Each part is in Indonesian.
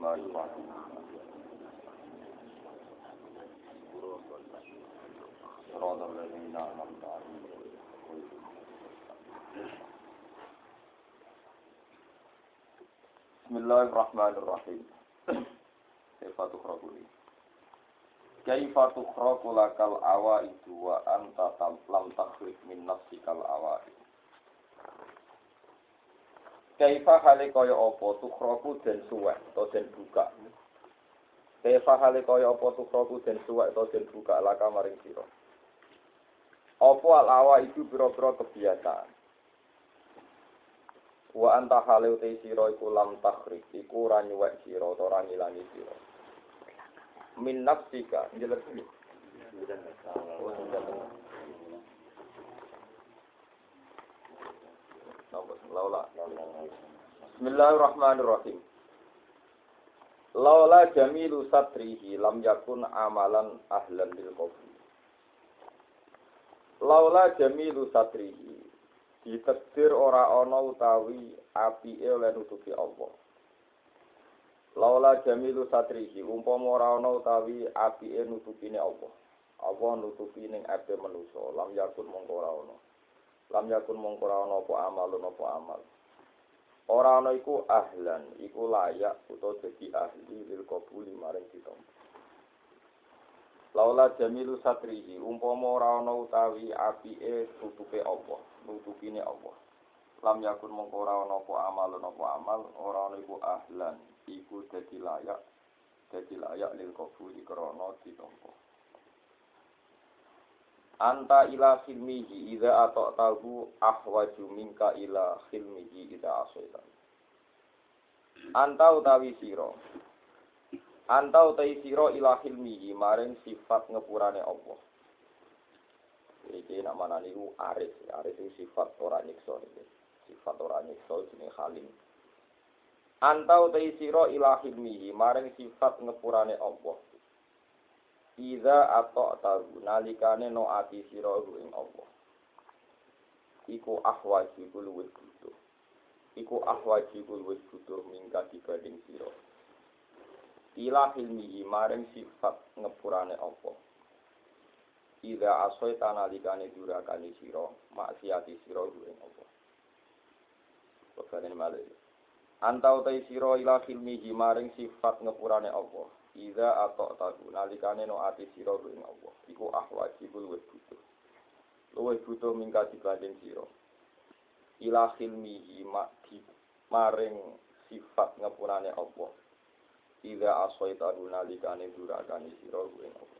الرحمن الرحيم Bismillahirrahmanirrahim. Sifatu khrokuli. Kaifa kal awa itu wa anta lam takhrik min nafsikal awa Kaifa hale kaya apa tukhraku den suwek to den buka. Kaifa hale kaya apa tukhraku den suwek to den buka laka kamaring sira. Apa al awaidu pira-pira kebiasaan. Wa anta hale uti sira iku lam takhrik iku ora nyuwek sira utawa ora ngilangi sira. Min nafsika jelas. Laula. Bismillahirrahmanirrahim. Laula jamilu satrihi lam yakun amalan ahlan lil qabri. Laula jamilu satrihi ditakdir ora ana utawi apike oleh nutupi Allah. Laula jamilu satrihi umpama ora ana utawi apike nutupine Allah. Allah nutupi ning ape manusa lam yakun mongko ora ana. lam yakun mongko ora ana apa amal apa amal ora ana iku ahlan iku layak utawa dadi ahli lil qabuli maring ditampa laula jamilu satrihi umpama ora ana utawi apike tutupe Allah nutupine Allah. Lam yakun mongko ora ana apa amal apa amal ora ana iku ahlan. Iku dadi layak dadi layak lil qabuli krana ditampa. Anta ila khilmihi idza ata'tahu ahwaju minka ila khilmihi idza asaitan anta utawi sira. Antau tai sira ila hilmihi maring sifat ngepurane Allah. Iki nak mana niku aris, aris itu sifat ora nyiksa iki. Sifat ora nyiksa jenenge halim. Antau tai sira ila hilmihi maring sifat ngepurane Allah. Iza atau tahu nalikane no ati sira ing Allah. Iku ahwaji luwih butuh. Iku ahwaji luwih butuh mingga dibanding sira ila hilmihi maring sifat ngepurane apa Ida asoy tanalikane durakani sira maksiati sira ing apa? Pokoknya malih Antau tai sira ila hilmihi maring sifat ngepurane apa? Ida atau tahu nalikane no ati sira ing apa? Iku ahwaji luwih butuh. Luwih butuh mingka dibanding sira. Ila hilmihi maring sifat ngepurane apa? Ida asoy tahu nalikane durakani sira ing apa.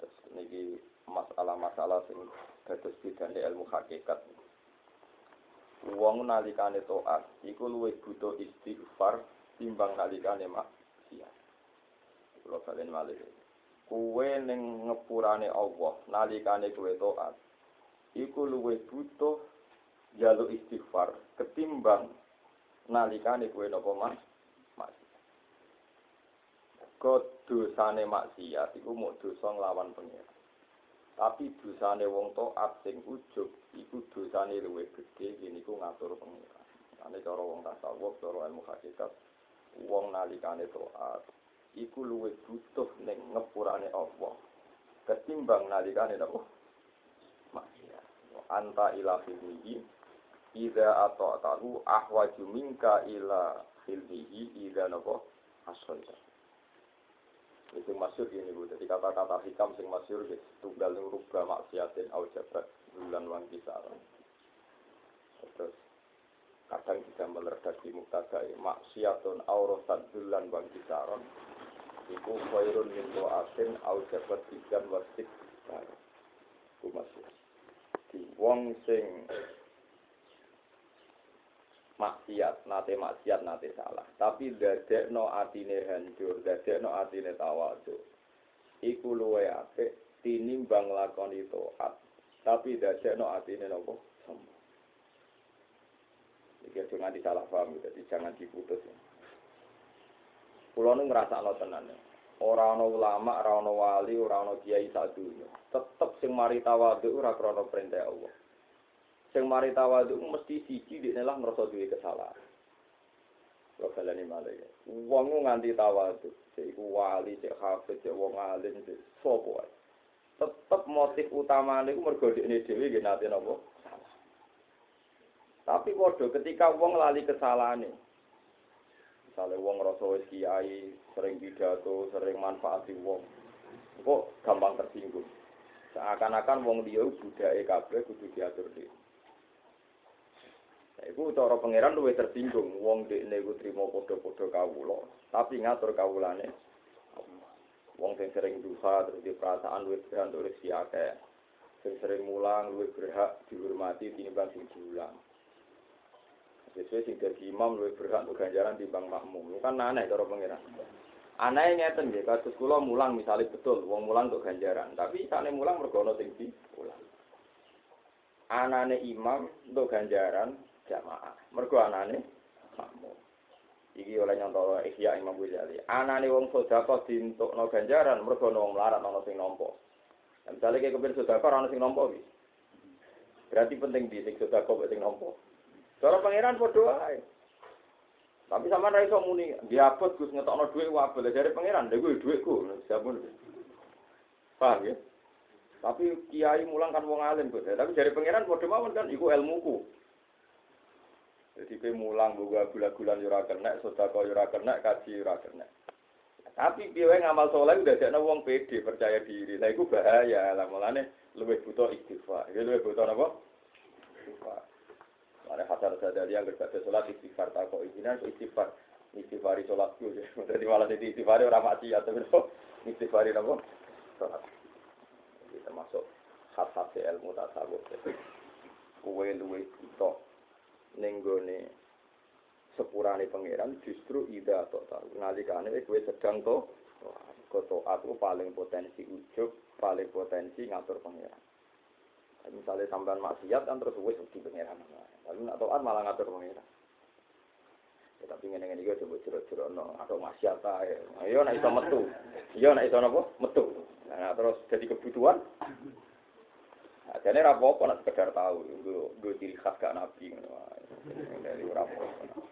Terus niki masalah-masalah sing dados bidane ilmu hakikat. Wong nalikane taat iku luwih butuh istighfar timbang nalikane maksiat. Kula kalian malih. Kuwe ning ngepurane Allah nalikane kuwe taat iku luwih butuh jaluk istighfar ketimbang nalikane kowe napa mas maksiat. Kok dosane maksiat iku mau dosa nglawan pengira. Tapi dosane wong taat sing ujug iku dosane luwih gedhe niku ngatur pengira. Ane cara wong tasawuf, cara ilmu hakikat, wong nalikane taat iku luwih butuh ning ngepurane Allah. Ketimbang nalikane napa anta ila hilmihi Ida atau tahu ahwaju minka ila hilmihi Ida nopo asoita itu masyur ini bu. Jadi kata-kata hikam sing masyur gitu tunggal rubah maksiatin au jabat bulan wang kisaran terus kadang juga melerdaksi muktadai maksiatun aurosat bulan wang kisaran iku khairun min doatin au jabat tigan wasik. Itu masyur. Wong sing maksiat nate maksiat nate salah. Tapi dadekno atine hancur dadekno atine tawadhu iku luwe apik tinimbang lakoni taat tapi dadekno atine nopo? Sombong. Iki jangan disalah paham jadi jangan diputus. Kulo nu ngrasakno tenan. Ora ana ulama, ora ana wali, ora ana kiai sak. Tetep sing mari tawadhu ora krana perintah Allah. Sing mari tawadhu mesti siji dekne lah ngrasa duwe kesalahan. Kok kalane malah ya. Wong nganti tawadhu, cek iku wali, cek hafid, cek wong alim, cek sapa wae. Tetep motif utamane iku mergo dekne dhewe nggih nate napa? Tapi padha ketika wong lali kesalahane, Misalnya wong rasa wis kiai, sering pidato, sering manfaati wong. Kok gampang tersinggung. Seakan-akan wong dia budaya kabeh kudu diatur dhewe. Iku cara pangeran luwih tersinggung wong dekne iku trimo padha-padha kawula, tapi ngatur kawulane. Wong sing sering duha terus di perasaan luwih berhak rezeki akeh. Sing sering mulang luwih berhak dihormati tinimbang sing diulang. Sesuai sing dadi imam luwih berhak untuk ganjaran timbang makmum. Kan aneh cara pangeran. Aneh ngeten nggih, kados kula mulang misalnya betul wong mulang untuk ganjaran, tapi sane mulang mergo ana sing diulang. Anane imam untuk ganjaran jamaah. Mergo anane makmum. Iki oleh nyontok Ihya Imam Ghazali. Anane wong sedekah dientukno ganjaran mergo ana wong melarat ana sing nampa. Misalnya kayak kepin sedekah ana sing nampa iki. Berarti penting di sing sedekah sing nampa. Cara pangeran padha wae. Tapi sama ra iso muni, diabot Gus ngetokno dhuwit wabel dari pangeran, lha kuwi dhuwitku, sampun. Paham ya? Tapi kiai mulang kan wong alim kok. Tapi dari pangeran padha mawon kan iku ilmuku. Jadi kowe mulang buka gula-gulan yo ora kena, sedekah yo ora kena, kaji yo ora kena. Tapi piye ngamal soleh udah jadi wong pede percaya diri. Lah iku bahaya. Lah mulane luwih butuh istighfar. Iki luwih butuh napa? Istighfar. Ada hasar sadari yang berbeda sholat istighfar tak kok izinan istighfar istighfari sholatku jadi malah jadi istighfari orang mati atau berapa istighfari apa sholat jadi termasuk khas-khas ilmu tasawuf kue luwe buta ning gone sepurane pangeran justru ida atau tahu nalikane kue sedang to. Koto aku paling potensi ujub paling potensi ngatur pangeran. Misalnya sampean maksiat kan terus wis di pangeran. Tapi nak malah ngatur pangeran. Ya, tapi ngene ngene iki coba jero-jero no atau maksiat ae. Ayo nek iso metu. Iya nek iso napa? Metu. Nah terus jadi kebutuhan Jadi rapopo nak sekedar tahu, gue ciri khas gak nabi, dari rapopo.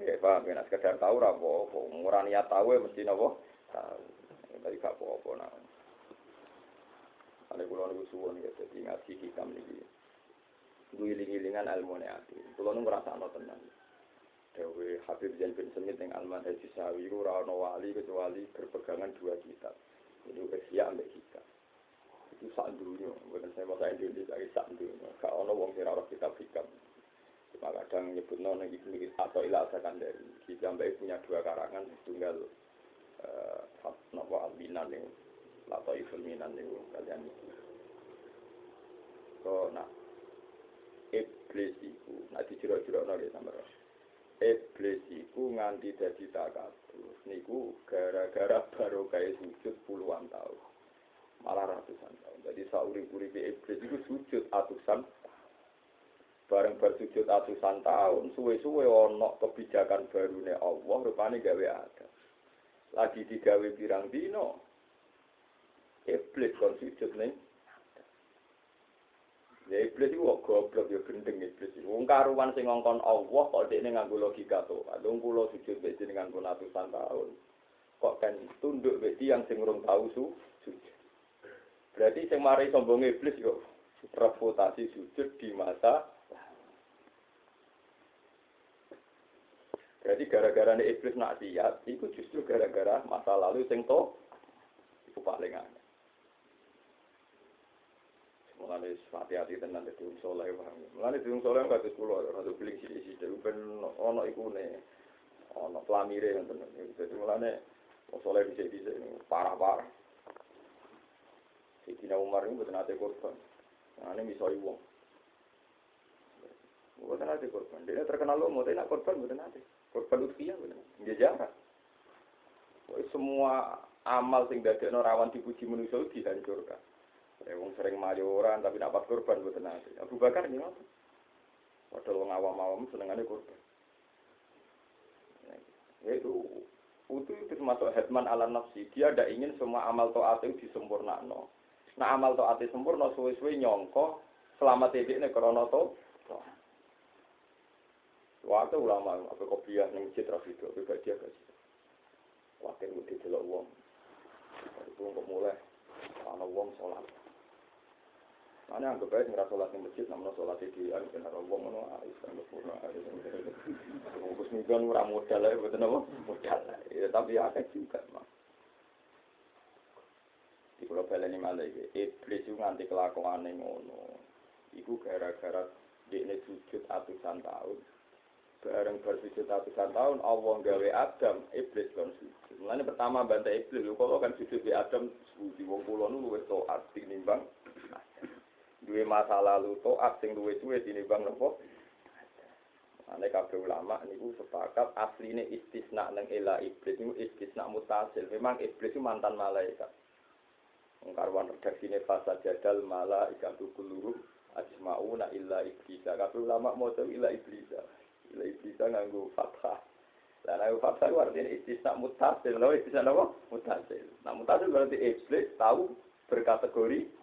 Ya paham, ya sekedar tahu rapopo, murah niat tahu ya mesti nopo tahu. Tapi gak apa-apa nah. Ada kulo niku suwon ya, jadi ngaji hikam niki. Gue iling-ilingan ilmu ati. Kulo nu ngrasakno tenan. Dewi Habib Zain bin Semit yang Alman Haji Sawi, Rano Wali kecuali berpegangan dua kitab. Itu Ihya ambek Hikam itu sak dunia, bukan saya bahasa Indonesia, lagi sak dunia. Kalau ono wong kira orang kita hikam, cuma kadang nyebut nona gitu atau ilah akan dari kita sampai punya dua karangan tunggal uh, nopo albinan nih, atau ifulminan nih kalian itu. So, nah, iblis nah diciro-ciro nol ya sama Iblis itu nganti dadi takabur, niku gara-gara kayak sujud puluhan tahun malah ratusan tahun. Jadi sauri-uripe iblis itu sujud atusan bareng bersujud atusan tahun, suwe-suwe ono kebijakan baru nih Allah rupanya gawe ada. Lagi digawe pirang dino, iblis kon sujud nih. Ya iblis itu goblok ya gendeng iblis. Wong karuan sing ngongkon Allah kok dekne nganggo logika to. Adung kula sujud mbek jenengan pun atusan tahun. Kok kan tunduk mbek yang sing urung tau su. Berarti yang mari sombong iblis yo reputasi sujud di masa Berarti gara-gara iblis nak siat, itu justru gara-gara masa lalu sing to, itu paling aneh. Mulane hati-hati tenan dadi wong saleh paham. Mulane dadi wong saleh kados kula rada bling sithik-sithik ben ana ikune. Ana plamire ngoten. Dadi mulane wong saleh dhisik-dhisik parah-parah. Sayyidina Umar ini bukan ada korban. Nah, ini bisa uang. Bukan ada korban. Dia terkenal lo, mau tidak korban, bukan ada. Korban utfiyah, bukan Dia jarak. Semua amal sing dari rawan dipuji manusia dihancurkan. Ya, wong sering mayoran tapi dapat korban bukan ada. Abu Bakar ini apa? Padahal wong awam-awam senengannya korban. Ya, itu itu itu termasuk hetman ala nafsi. Dia tidak ingin semua amal to'at itu disempurnakan. Nah amal to ati sempurna suwe-suwe nyongko selamat titik nih krono to. Waktu ulama apa kopiah ning masjid ra video, apa dia gak sih. Waktu mesti delok wong. Itu kok mulai ana wong salat. Mana anggap baik nggak sholat di masjid, namun sholat di an kena rombong ngono, Islam sempurna. Bungkus migran murah modal ya, betul apa? Modal. Ya, tapi ya juga, mah. Kalau baleni malah iblis itu nganti kelakuan ngono. Iku gara-gara ini sujud atusan tahun. Bareng bersujud atusan tahun, Allah gawe Adam, iblis kan sujud. Mulanya pertama bantai iblis, lu kalau kan sujud di Adam, di wong pulau nu luwes toat tinimbang. Dua masa lalu toat sing luwes suwe tinimbang nopo. Ane kabeh ulama niku sepakat asline istisna nang ela iblis niku istisna mutasil. Memang iblis itu mantan malaikat. Karwan redaksine fasa jadal mala ikatu kuluru ajmauna illa iblisa. Kabeh ulama maca illa iblisa. Illa iblisa nganggo fathah. Lah nek fathah itu artinya istisna mutasil. Lha istisna apa? Mutasil. Nah mutasil berarti iblis tahu berkategori.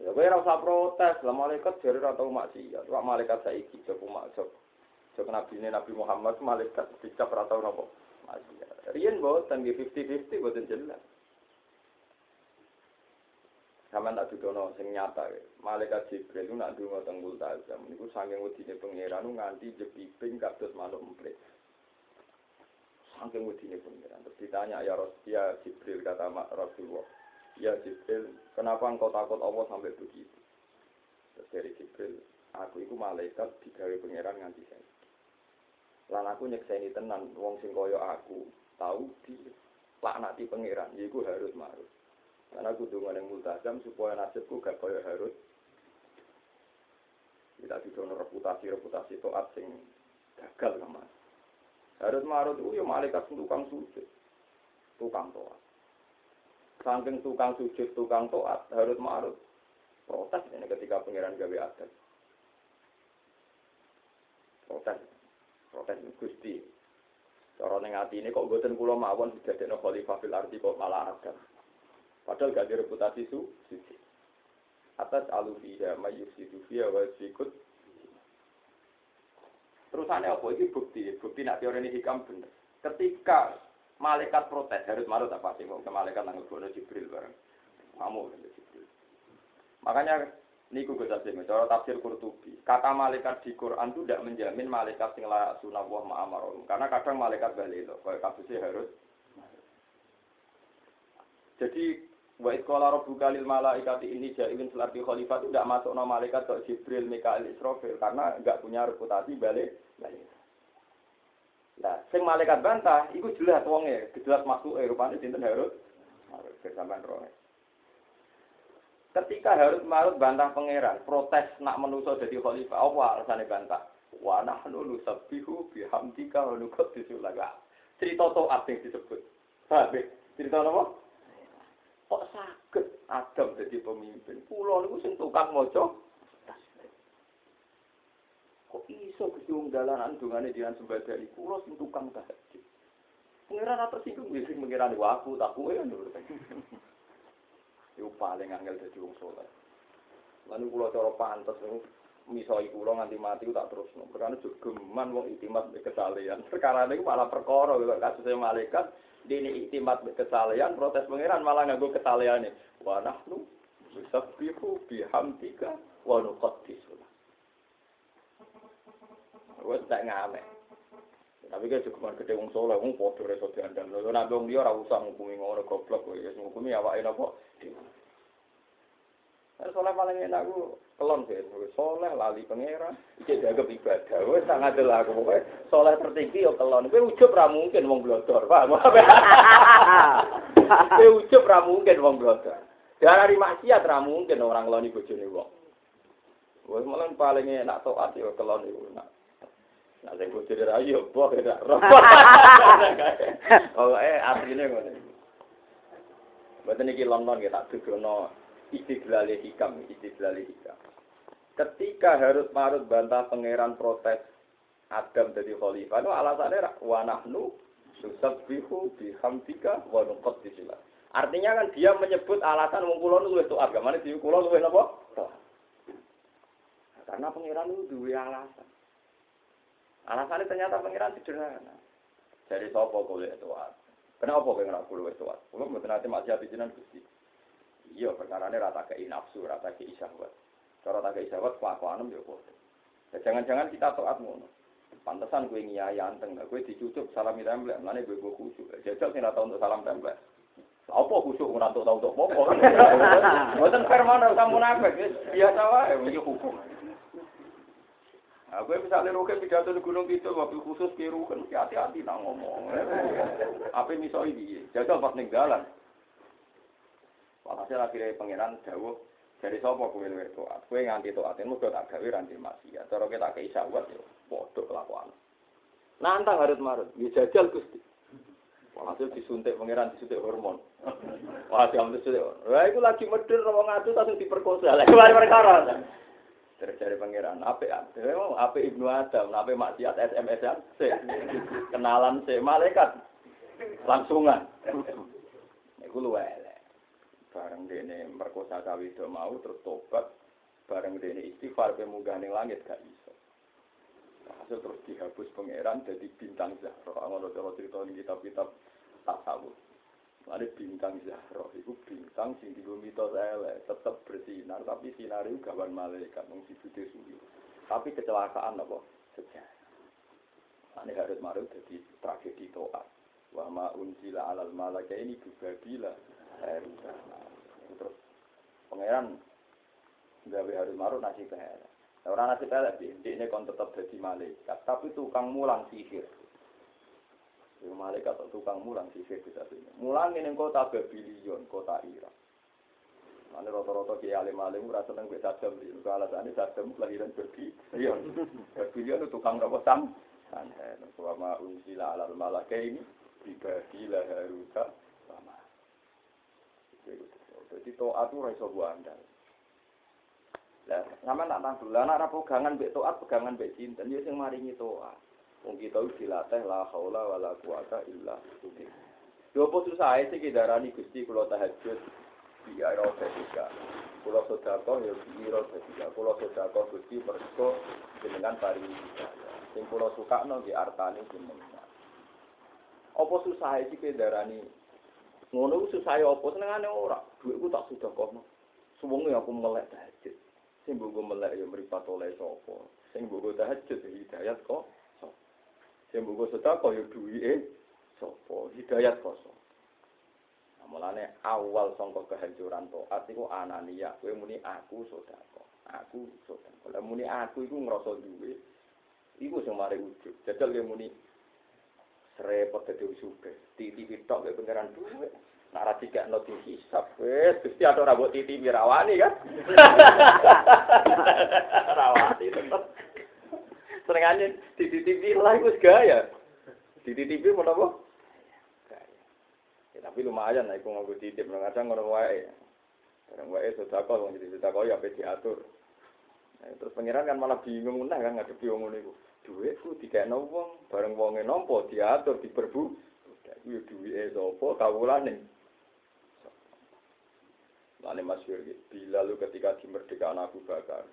Ya kowe ora usah protes, lah malaikat jare ora tau maksiat. Wak malaikat saiki joko maksud. Jok nabi Nabi Muhammad malaikat dicap ora tau maksiat. Rian boten nggih 50-50 boten jelas. Sama tak dudono sing nyata Malaikat Jibril itu nak dungo teng Multazam niku saking wedine pangeran nganti jepiping kados manuk emprit. Saking wedine pangeran. Terus ditanya ya Rasul Jibril kata Mak Rasulullah. Ya Jibril, kenapa engkau takut Allah sampai begitu? Terus dari Jibril, aku itu malaikat digawe pangeran nganti saya. Lan aku nyekseni tenan wong sing kaya aku, tahu di laknati pangeran, yaiku harus marut. Karena aku dengan yang multazam supaya nasibku gak kaya Harut. Kita didono reputasi-reputasi toat sing gagal sama. Harut marut itu ya malaikat tukang sujud. Tukang toat. Saking tukang sujud, tukang toat, harut marut. Protes ini ketika pengiran gawe adat. Protes. Protes Gusti. Cara ning ini kok mboten kula mawon didadekno khalifah fil ardi kok malah adat. Padahal gak direputasi su suci. Atas alufiha mayyusidu fiha wa sikut. Terusannya apa? Ini bukti. Bukti nak teori ini hikam bener. Ketika malaikat protes, harus marut apa sih? Ke malaikat nanggung Jibril bareng. Kamu Jibril. Makanya Niku gue tafsir, cara tafsir Qurtubi. Kata malaikat di Quran itu tidak menjamin malaikat sing la sunah wa ma'amarum. Karena kadang malaikat balik loh, kayak kasusnya harus. Jadi wa iskola rabbuka lil malaikati ini jailin selardi khalifah itu tidak masuk nama malaikat ke Jibril, Mikael, Israfil karena nggak punya reputasi balik. Nah, sing malaikat bantah, itu jelas wongnya, jelas masuk eh rupanya sinten harus. Harus kesamaan rohnya. Ketika harus marut bantah pangeran, protes nak menuso jadi khalifah, apa alasannya bantah? Wa nahnu nusabbihu bihamdika wa nuqaddisu laka. Cerita toat yang disebut. Paham Cerita apa? Kok sakit Adam jadi pemimpin? Pulau niku sing tukang mojo. Kok iso Gusti wong dalanan dungane dengan sembadani pulau sing tukang tahajud. Pangeran apa singgung sing mengirani aku tak kowe Iku paling angel dadi wong saleh. Lan kula cara pantes misoi kula nganti mati tak terusno. Karena geman wong itimat be kesalehan. Perkara niku malah perkara kok kasusnya malaikat dene itimat be kesalehan protes pangeran malah nganggo kesalehane. Wa nahnu nusabbihu bihamdika wa nuqaddisu. Wes tak ngamek. Tapi kan cukup gede wong soleh, wong podo reso diandang. Lalu nabi wong dia ora usah ngukumi ngono goblok, ya ngukumi awake napa. Soleh paling enak aku kelon sih, soleh lali pangeran, iki dianggap ibadah. Wes sangat adil aku pokoknya soleh tertinggi yo kelon. Kowe ujub ra mungkin wong blodor, paham? Ujub ra mungkin wong blodor. Dari maksiat ra mungkin orang ngeloni bojone wong. Wes malah paling enak taat yo kelon iku nak. Nah, saya bojone ra yo boh ya. Oh, eh asline Mboten iki London ya tak dudono istidlal hikam, istidlal hikam. Ketika harus marut bantah pangeran protes Adam jadi khalifah, itu alasannya wa nahnu nusabbihu bihamdika wa nuqaddisila. Artinya kan dia menyebut alasan wong kula luwih taat, gamane di kula luwih napa? Karena pangeran itu dua alasan. Alasannya ternyata pangeran sederhana. Jadi sapa boleh taat? Kenapa kowe ora kulo taat? Kulo mboten ate maksiat jenengan Gusti. Iya, perkara ini rata ke nafsu, rata ke syahwat. Cara rata ke syahwat, kelakuanem ya kok. Ya, jangan-jangan kita taat ngono. Pantesan gue ngiyai anteng, gue dicucuk salam template, mana gue gue khusyuk. Jajal sih tahu untuk salam template. Apa khusyuk ngerantuk tahu untuk apa? Bukan permana kamu nafek, biasa wae, ini hukum. Nah, gue misalnya roke pidato di Gunung Kidul, mobil khusus kiru kan hati-hati nak ngomong. Apa misalnya ini? Jajal pas ning jalan. Walhasil akhirnya pangeran jauh dari sopo kue luwih toat. Kue nganti toatin muga tak gawe ranti maksiat. Cara kita ke isawat ya bodoh kelakuan. Nantang harus marut, ya jajal gusti. Walhasil disuntik pangeran disuntik hormon. Jam disuntik. Wah, itu lagi medun ngomong ngadu langsung diperkosa. Lagi mari perkara. Terjadi pangeran, apa ya? Apa? Ibnu Adam, apa maksiat SMS ya? Kenalan se malaikat. Langsungan. Iku luwe bareng dene merkosa kawido mau terus tobat. Bareng dene istighfar munggah ning langit gak iso. Hasil terus dihapus pangeran jadi bintang Zahra. Ngono cara cerita ning kitab-kitab tasawuf Ada bintang Zahra, itu bintang sing di bumi itu tetap bersinar, tapi sinar itu gawan malaikat, nung sujudnya. Tapi kecelakaan apa? Sejarah. Ini harus marut jadi tragedi toat. Wa ma unzila alal malaka ini juga bila Terus pangeran gawe harus marut nasi pelek. Orang nasi pelek sih, ini kon tetap jadi malaikat, tapi tukang mulang sihir. Yang malaikat atau tukang mulang sihir bisa sini. Mulang ini kota Babilion, kota Irak. Mana rata-rata kiai alim-alim ora seneng mbek sadam iki. Kok alasane sadam kelahiran berbi. Iya. Berbi itu tukang apa sam? Santen. Wa ma unsila alal malakaini bibadila haruta sama. Jadi toat itu raiso buandal. Lah, sama nak tanggung. Lah, nak pegangan mbek toat, pegangan mbek cinta. Dia yang maringi toat. Wong kita dilatih la haula wala quwata illa billah. Yo apa susah sih kita darani Gusti kula tahajud di aero ketika. Kula sedekah ya di aero ketika. Kula sedekah Gusti mergo jenengan hidayah. Sing kula sukakno nggih artane jenengan. Apa susah sih kita darani ngono susah apa senengane ora. Duitku tak sedekahno. Suwenge aku melek tahajud. Sing mbok melek ya mripat oleh sapa. Sing mbok tahajud hidayat kok Sing mbok sedekah ya duwike sapa? Hidayat kosong. Nah, mulane awal sangka kehancuran taat iku anania, kowe muni aku sedekah. Aku sedekah. Lah muni aku iku ngrasa duwe. Iku sing mari ujug. Jajal kowe muni repot dadi sugih. Titi tok kowe pengeran duwe. Nak ra dikekno dihisab wis Gusti ada ora mbok titi mirawani kan. Rawani tetep. Senengane dititipi lah iku gaya. Dititipi mau apa? Ya, tapi lumayan lah iku nganggo titip nang kadang ngono wae. Barang wae sedekah wong jadi sedekah ya ape diatur. Nah, terus pangeran kan malah bingung nah kan ngadepi wong ngono iku. Dhuwitku dikekno wong, bareng wonge nampa diatur diperbu. Iku ya duwike sapa kawulane. Lane masyhur. Bila lu ketika dimerdekakan Abu Bakar,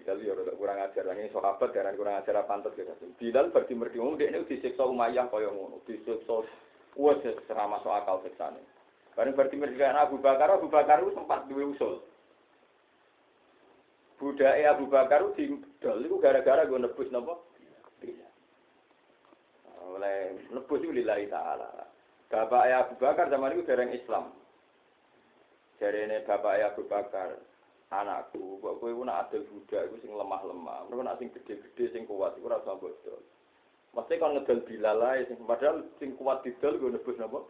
Bilal ya rada kurang ajar lagi sahabat karena kurang ajar pantas gitu. Bilal berarti merdi umum dia ini disiksa Umayyah kaya ngono, disiksa wes serama masuk akal siksane. Bareng berarti merdi Abu Bakar, Abu Bakar itu sempat dua usul. Budaya Abu Bakar itu didol itu gara-gara gue nebus nopo. Oleh nebus itu lillahi ta'ala. Bapak Abu Bakar zaman itu dereng Islam. Jadi ini Bapak Abu Bakar, anakku, kok kowe nak adil Buddha iku sing lemah-lemah. Mergo nak sing gede-gede sing kuat iku ora usah bodol. Mesti kon ngedol Bilal ae sing padahal sing kuat didol gue nebus napa?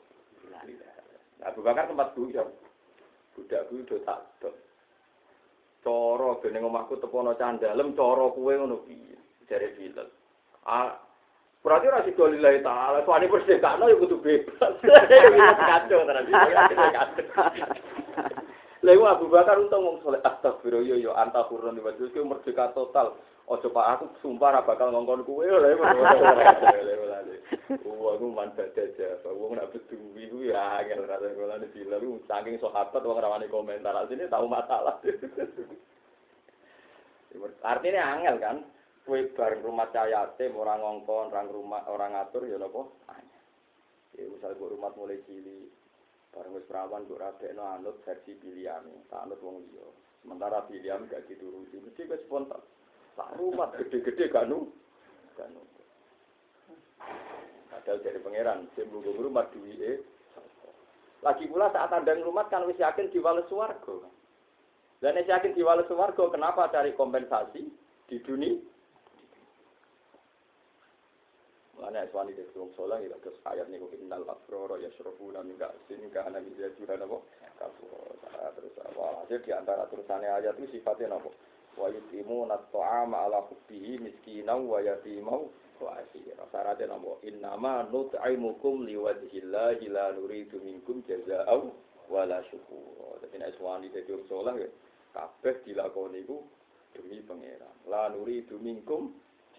Bilal. Nah, Abu Bakar tempat guyon. Budak kuwi do tak dol. Cara bene omahku tepono candalem cara kowe ngono piye? Jare Bilal. Ah, berarti ora sida lillahi taala, suwane persdekakno ya kudu bebas. Kacau tenan iki. Lalu Abu Bakar untung ngomong soleh astagfirullah yo yo anta kurun di wajib merdeka total. Ojo pak aku sumpah ra bakal ngongkon kue lha Wah aku mantap aja. Wong nak beduwi ku ya angel ra ngono di lalu saking sahabat wong rawani komentar sini tahu masalah. Artinya angel kan. Kue bareng rumah cahaya tim orang ngongkon, orang rumah orang ngatur ya nopo. Ya misal rumah mulai cilik Barang wis perawan kok rabekno anut versi pilihane, tak anut wong liya. Sementara pilihan gak dituruti, mesti wis spontan. Tak rumah gede-gede gak nu. Gak nu. Padahal dari pangeran, sing mlungguh rumah duwike lagi pula saat ada rumah kan wis yakin diwales swarga. Dan wis yakin diwales swarga, kenapa cari kompensasi di dunia? Mana eswani dari wong soleh ya terus ayat niku innal abrara yashrabuna min ka'sin kana min zajura napa kafur. Terus apa hasil di antara tulisannya ayat itu sifatnya napa? Wa yutimuna at-ta'ama ala hubbihi miskinan wa yatimau wa asira. Syaratnya napa? Innama nut'imukum liwajhillahi la nuridu minkum jazaa'u wala syukur. Jadi nek eswani dari wong soleh kabeh dilakoni iku demi pangeran. La nuridu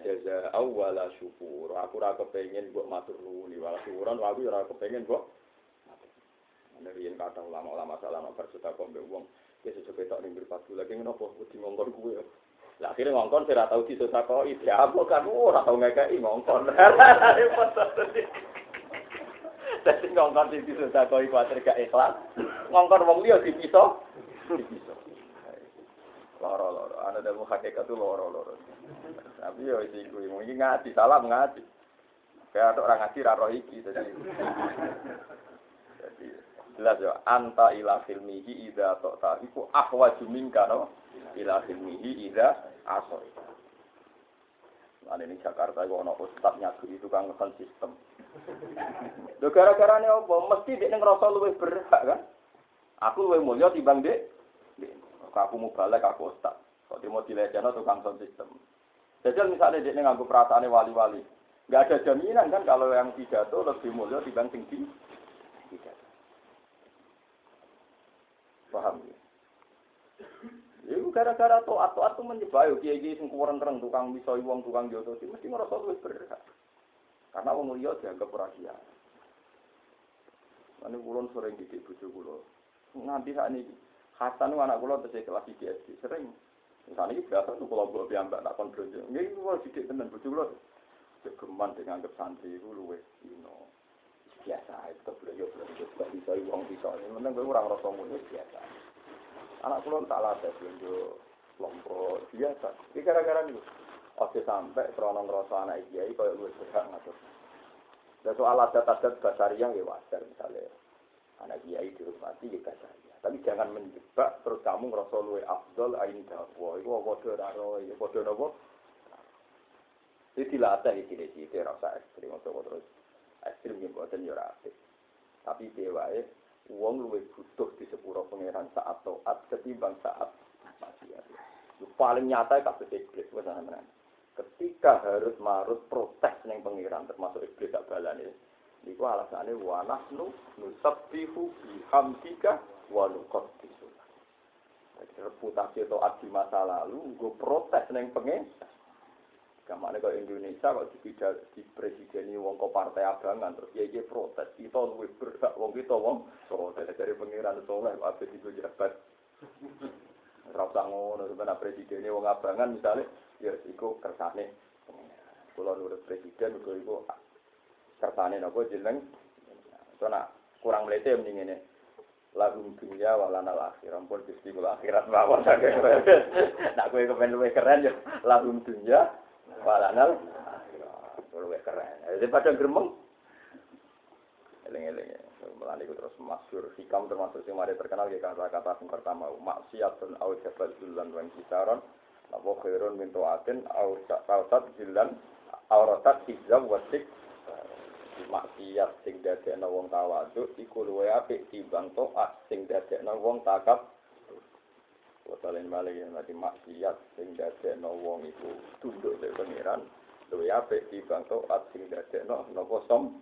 jaza awala syukur. Aku ora kepengin mbok matur nuwun. Wala syukuran aku ora kepengin mbok dari yang kata ulama-ulama salah nomor sudah kok wong ya sesuai tak ning berpadu lagi ngopo kudu ngongkon kuwe. Lah akhirnya ngongkon saya tahu di apa kan? Ora tau ngekei ngongkon. Tapi ngongkon di susah kok kuatir gak ikhlas. Ngongkon wong liya dipisah. Dipisah loro-loro ana demu hakikat itu loro-loro tapi yo iki kuwi mungkin ngaji salam ngaji kayak ada orang ngaji raro iki jadi jadi jelas ya anta ila filmihi ida tok tahiku ahwaju minka no ila filmihi ida asoy Nah ini Jakarta itu ono ustaz nyagri itu kan sistem. Lho gara-gara apa? Mesti dia ngerasa lebih berhak kan? Aku luwih mulya timbang dek. Aku mau balik aku. Kok dia mau dilecehno tukang sound system. Jadi misalnya dia nganggo perasaannya wali-wali. Nggak ada jaminan kan kalau yang pidato lebih mulia dibanding tinggi. Pidato. Paham ya? Iku gara-gara toat toat tuh menyebayu kiai kiai sing kurang terang tukang bisa uang tukang jodoh sih mesti ngerasa lebih berhak. Karena wong liya dianggap rahasia. Ini kulon sering didik bujuk kulo. Nanti saat ini Hasan anak kulo terus kelas di SD sering. Misalnya ini biasa tuh kalau gue biamba tak kontrol. Ini kulo didik tenan bujuk kulo. Kegeman dengan anggap santri itu luwe. Ino biasa itu beliau beliau tidak bisa uang bisa. Ini menang gue orang rasa mulu biasa. Anak kulo tak latih beliau lompok biasa. Ini gara-gara nih. Oke sampai kronon rasa anak kiai kayak gue berhak ngatur. Dan soal adat-adat basaria ya wajar misalnya anak kiai dihormati ya basaria. Tapi jangan menjebak terus kamu ngerasa luwe afdol ain dawa. Iku padha ora ya padha napa? Iki dilatih iki iki rasa ekstrim atau terus ekstrim yang buatan ya apik. Tapi dewae wong luwe butuh di sepuro pangeran saat taat ketimbang saat maksiat. Paling nyata kabeh iblis wis ana ketika harus marut protes neng pengiran termasuk iblis tak balani niku alasannya wa nahnu nusabbihu bihamdika wa nuqaddisu jadi reputasi atau di masa lalu gue protes neng pengen Kamane kok Indonesia kok dipidal di presiden wong kok partai abangan terus ya dia protes kita luwih berhak wong kita wong protes. Dari pengiran soleh apa di jabat? Rasa ngono sebenarnya presiden wong abangan misalnya ya iku kersane kula nurut presiden uga iku kersane napa jeneng? So nak kurang mlete mending ngene lagu dunia walana akhir ampun gusti kula akhirat mawon nak kowe kepen luwih keren ya. Lagu dunia walana akhirat luwih keren. Jadi pada gremeng. Eling-eling melani terus masyur hikam termasuk yang mari terkenal ya kata-kata yang pertama dan au jabal dulan wan kisaron Napa khairun min tu'atin au ta'atat jilan auratat hijab wasik maksiat sing dadekno wong tawadhu iku luwe apik timbang taat sing dadekno wong takab. Wasalain balik yang tadi maksiat sing dadekno wong iku tunduk dari pengiran luwe apik timbang taat sing dadekno napa som?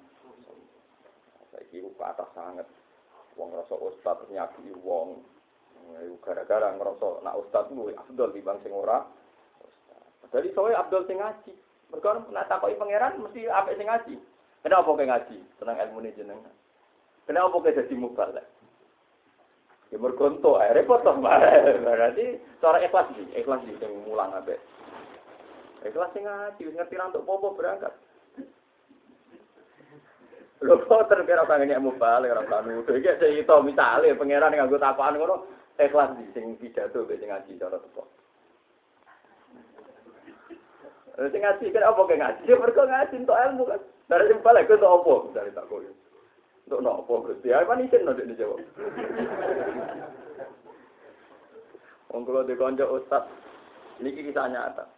Saiki ku atas sangat wong rasa ustaz nyaki wong. Gara-gara ngerasa nak ustad luwih afdol di sing ora Jadi soalnya Abdul sing ngaji. Mereka nak takoki pangeran mesti apik sing ngaji. Kenapa kau ngaji? Tenang ilmu ini jenengan. Kenapa kau jadi mubalek? Ya mergo entuk ae repot to Berarti cara ikhlas sih, ikhlas sih sing mulang apik. Ikhlas sing ngaji, ngerti untuk popo berangkat. Lho kok terkira pengen nek mubalek ora planu. Iki cerita misale pangeran nganggo takokan ngono, ikhlas di sing pidato be sing ngaji cara teko. Sing ngaji kan apa ke ngaji? Mergo ngaji untuk ilmu kan. Dari sing balik ke untuk apa? Dari tak koyo. Untuk nopo Gusti? Ya kan isin nek dijawab. Wong kula de kanca ustaz niki kisah nyata.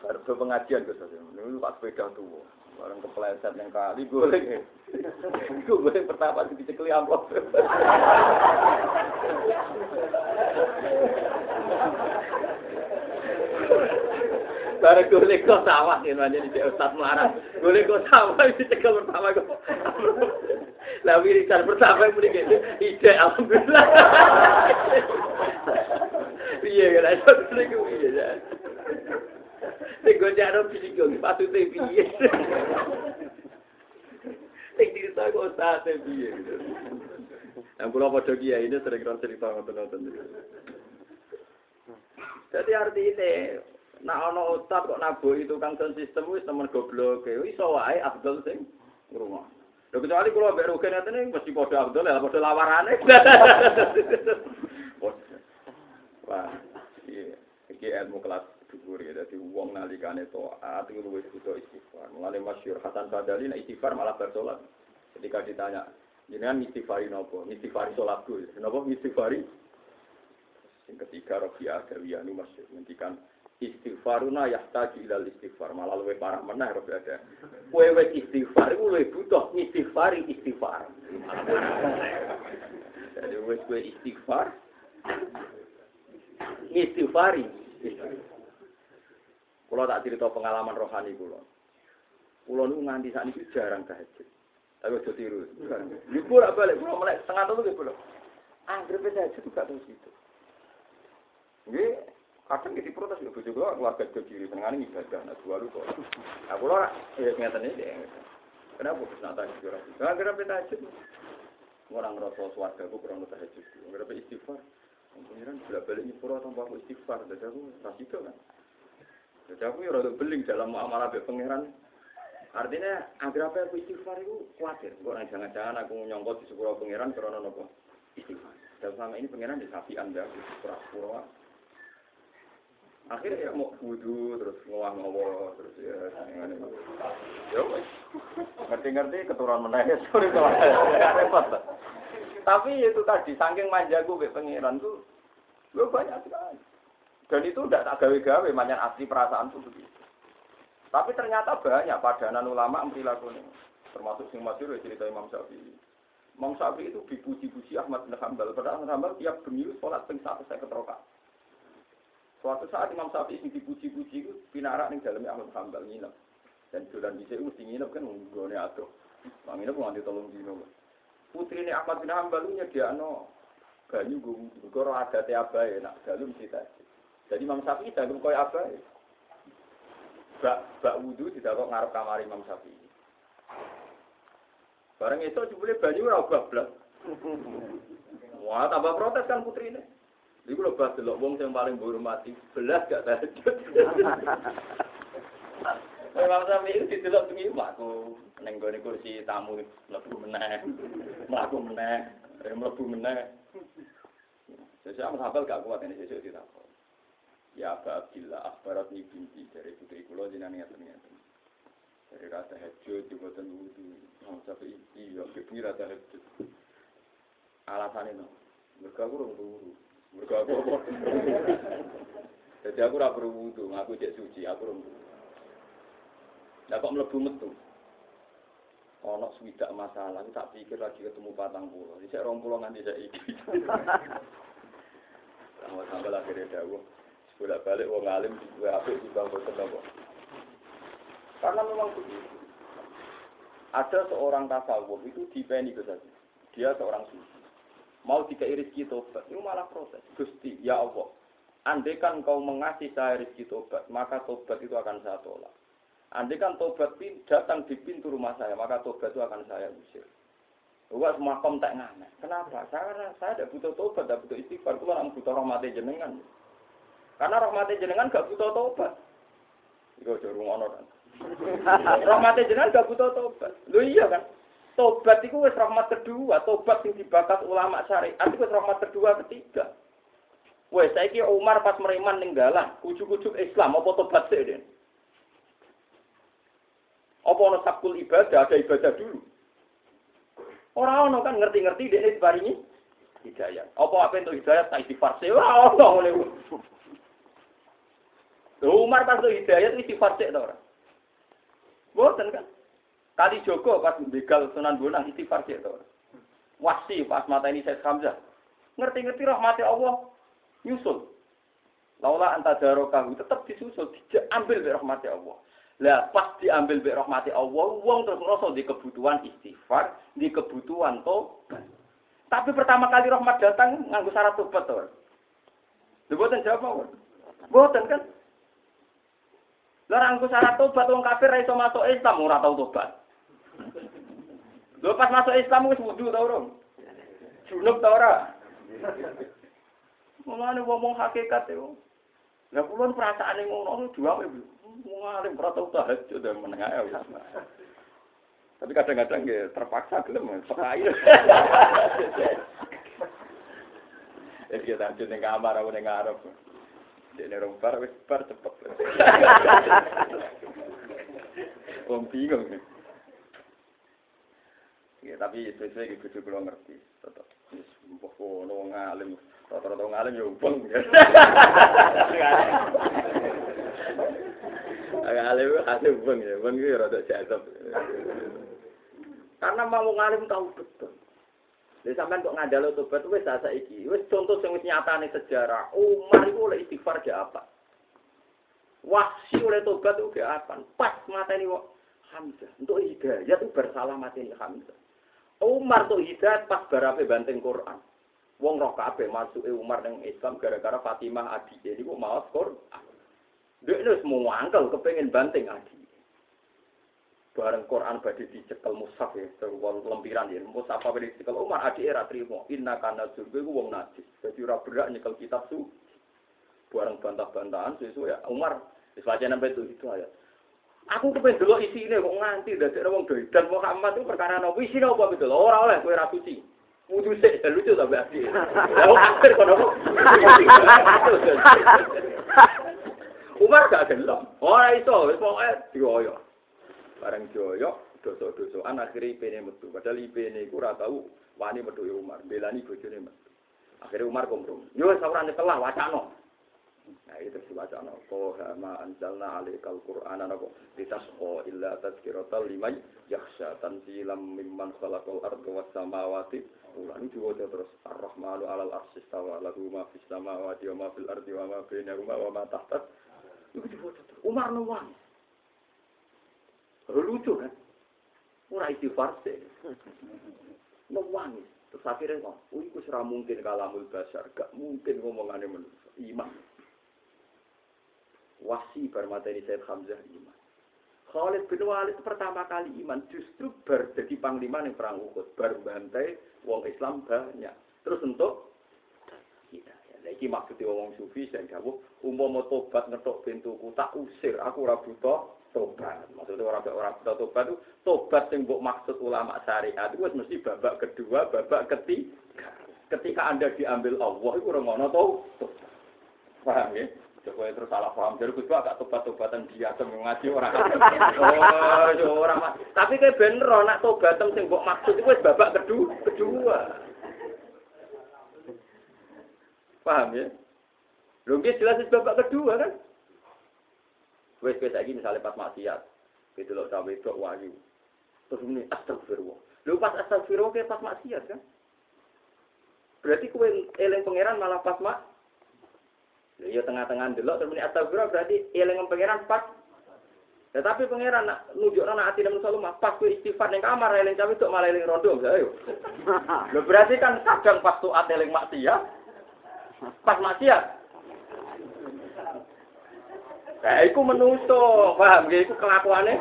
Baru pengajian Gus. Niku pas sepeda tuwa. Barang kepleset yang kali golek. Iku golek pertama dicekli amplop. Barang golek kok sawah yen di Ustaz Melarat. Golek kok sawah dicekel pertama kok. Lah wiridan pertama muni gitu. Ide alhamdulillah. Iya kan iso niku iya. Sing gojaro piye maksudnya piye. Sing cerita kok ustaz piye. Yang kula padha kiai ini sering cerita ngoten-ngoten. Jadi artinya, nak ono ustaz kok nabu itu kang sistem wis temen goblok, iso wae Abdul sing ngrungok. Lho kecuali kalau mbek rugen ngene mesti padha Abdul ya padha lawarane. Wah, iya, iki ilmu kelas dhuwur ya dadi wong nalikane taat iku luwih butuh istighfar. Mulane masyhur Hasan Badali nek istighfar malah bersolat. Ketika ditanya, jenengan istighfari napa? Istighfari salatku. Napa istighfari? Yang ketiga Rabi'ah Dawiyanu masyhur ngendikan istighfaruna yahtaju ilal istighfar malah luwih parah meneh Rabi ada. Wis istighfar iku luwih butuh istighfari istighfar. Jadi wis kowe istighfar. Istighfari. Kulo tak cerita pengalaman rohani kulo. Kulo nu nganti ini jarang tahajud. Tapi aja tiru. Ora balik kulo mulai setengah telu gitu kulo. Anggere tahajud gak tau situ. Kadang kita protes ya bojo kula keluarga do kiri senengane ibadah nah dua kok. Aku ora ya ngeten iki. Kenapa wis nata iki ora? Gara-gara tahajud. Orang ngerasa swarga aku kurang tahajud. Gara-gara istighfar. Pengiran bolak balik nyepuro tanpa aku istighfar. Jadi aku rasido kan. Jadi aku ya rada beling dalam muamalah be pangeran. Artinya agar apa aku istighfar itu khawatir. Kok jangan-jangan aku nyongkot di sepuro pangeran karena nopo istighfar. Dan selama ini pangeran di sapi anda, pura-pura. Akhirnya ya mau wudhu terus ngowah ngowo terus ya ya ngerti-ngerti keturunan menangis sorry repot tapi itu tadi saking manjaku be pangeran tuh gue banyak sekali. Dan itu tidak tak gawe-gawe banyak asli perasaan tuh begitu. Tapi ternyata banyak padanan ulama perilaku ini. Termasuk sing masyhur cerita Imam Syafi'i. Imam Syafi'i itu dipuji-puji Ahmad bin Hanbal. Padahal Ahmad tiap bengi sholat ping saya keterokan Suatu saat Imam Syafi'i sing dipuji-puji itu pinarak ning daleme Ahmad Hambal nginep. Dan dolan dhisik mesti nginep kan nggone atuh. Bang nginep nganti tolong dino. Putrine Ahmad bin Hambal nyediakno banyu go wudu. Karo adate abae nak dalu mesti tadi. Jadi Imam Syafi'i dalu koyo abae. Bak bak wudu didakok ngarep kamar Imam Syafi'i. Bareng itu jebule banyu ora bablas. Wah, tambah protes kan putrine. Iku lho pas delok wong sing paling mati, belas gak tahajud. Memang sampe itu didelok bengi aku ning gone kursi tamu mlebu meneh. Mlaku meneh, mlebu meneh. Sesuk aku hafal gak kuat ini sesuk ditakon. Ya Aba Abdillah akhbarat ni binti dari putri kula jenengan ngeten-ngeten. Dari rata hajud di boten wudu. Mau sampai iki yo bengi rata hajud. Alasane no. Mergo aku rong turu. Apa? Jadi aku ora berwudu, aku cek suci, aku turu. Lah kok mlebu metu. Ono swidak masalah, aku tak pikir lagi ketemu patang pulau. Ini saya pulau nganti saya iki. Sama sampai akhirnya dawuh. bolak balik wong alim gue apik juga boten apa. Karena memang begitu. Ada seorang tasawuf itu dipeni ke saja. Dia seorang suci. Mau jika rezeki tobat, itu malah protes. Gusti, ya Allah. Andai kan kau mengasih saya rezeki tobat, maka tobat itu akan saya tolak. Andai kan tobat datang di pintu rumah saya, maka tobat itu akan saya usir. Wah, makom tak ngamen. Kenapa? Karena saya tidak butuh tobat, tidak butuh istighfar. Itu orang butuh rahmat jenengan. Karena rahmatnya jenengan gak butuh tobat. Iku aja rungono kan. rahmatnya jenengan gak butuh tobat. Lho iya kan? Tobat itu wis rahmat kedua, tobat yang dibakas ulama syariat itu rahmat kedua ketiga. Wes saiki Umar pas meriman ninggalan, ujuk-ujuk Islam apa tobat sih den? Apa ono sabkul ibadah, ada ibadah dulu. Orang ono kan ngerti-ngerti dia diparingi hidayah. Apa apa itu hidayah tak istighfar sih? Ora ono ngene. Umar pas hidayat itu sifat cek ora. Boten kan. Kali Joko pas begal Sunan Bonang istighfar cek ora. Wasi pas mata ini saya Hamzah. Ngerti-ngerti rahmati Allah nyusul. Laula anta darokahu tetap disusul, diambil be rahmati Allah. Lah pas diambil be rahmati Allah, wong terus ngerasa di kebutuhan istighfar, di kebutuhan tobat. Tapi pertama kali rahmat datang nganggo syarat tobat to. Boten jawab kan? Lah anggo syarat tobat wong kafir ra iso masuk Islam ora tau tobat. Lho pas masuk Islam wis wudu ta ora? Junub ta ora? Mulane ngomong hakikat itu. Lah kula perasaane ngono dua wong alim ora tau tahajud dan meneng ae wis. Tapi kadang-kadang ya terpaksa gelem sekai. Eh kita tahajud ning kamar aku ning ngarep. Dene rong bar wis bar cepet. Wong bingung. Tapi sesuai gitu kudu kula ngerti. Tetep wis mbok ono wong alim, rata-rata wong alim ya ubeng. Agak alim alim ubeng ya, ubeng iki rada jazab. Karena mau wong alim tahu betul. Lha sampean kok ngandalo tobat wis saiki. Wis contoh sing wis nyatane sejarah. Umar iku oleh istighfar ge apa? Wahsi oleh tobat itu ge apa? Pas mateni kok Hamzah. Untuk hidayah itu bersalah mateni Hamzah. Umar tuh hidayah pas barape banting Quran. Wong roh kabeh masuke Umar ning Islam gara-gara Fatimah adik. Jadi kok maos Quran. Ini semua angkel kepengen banting adik bareng Quran badhe dicekel mushaf ya wong lempiran ya. Mushaf apa dicekel? Umar adik era trimo. Inna kana surga wong najis. Dadi ora berak nyekel kitab su bareng bantah-bantahan sesuai ya Umar wis baca sampai itu itu ayat aku kepen dulu isine kok nganti dadi wong doidan Muhammad itu perkara nopo isine apa gitu ora oleh kowe ra suci Wudu sik lucu tapi adik. Lah akhir kono. Umar gak gelem. Ora iso, wis pokoke dioyo. Bareng joyo, dosa-dosaan akhirnya ipene metu. Padahal ipene iku ora tau wani metu Umar, belani bojone metu. Akhirnya Umar kompromi. Yo saurane telah wacana. Nah itu si wacana. Koha ma anzalna alaikal Qur'ana nako litasqa illa tazkiratal liman yakhsha tanzilam mimman khalaqal arda was samawati. Ulang diwaca terus Ar-Rahmanu alal arsis tawa lahu ma fis samawati wa ma fil ardi wa ma bainahuma wa ma tahta. Itu diwaca terus. Umar nuwang. Lucu kan? Ora istighfar sih. Nangis. Terus akhirnya kok, oh itu mungkin kalamul basar, gak mungkin ngomongannya manusia. Iman. Wasi bermateri Said Hamzah iman. Khalid bin Walid pertama kali iman justru ber jadi panglima yang perang Uhud, bar bantai wong Islam banyak. Terus untuk kita. Ya, iki maksudnya wong sufi saya jawab, umum tobat ngetok pintuku tak usir, aku ora butuh tobat. Maksudnya orang orang kita tobat itu tobat yang buat maksud ulama syariat itu mesti babak kedua, babak ketiga. Ketika anda diambil Allah itu orang mana tahu Paham ya? Coba terus salah paham. Jadi gue agak tobat-tobatan dia semua ngaji orang. Oh, orang Tapi kayak bener, nak tobatan yang buat maksud itu babak kedua. kedua. Paham ya? Logis jelas babak kedua kan? Wes wes lagi misalnya pas maksiat, itu loh sampai itu wahyu. Terus ini astagfirullah. Lu pas astagfirullah kayak pas maksiat kan? Berarti kue eleng pangeran malah pas mak. Ya tengah-tengah dulu terus ini astagfirullah berarti eleng pangeran pas. Tetapi ya, pangeran nak nujuk anak hati dan mah pas kue istighfar yang kamar eleng cawe itu malah eleng rondo ayo. Lo berarti kan kadang pas tuh eleng maksiat, pas maksiat Nah, itu menuso, paham ya? Itu kelakuannya.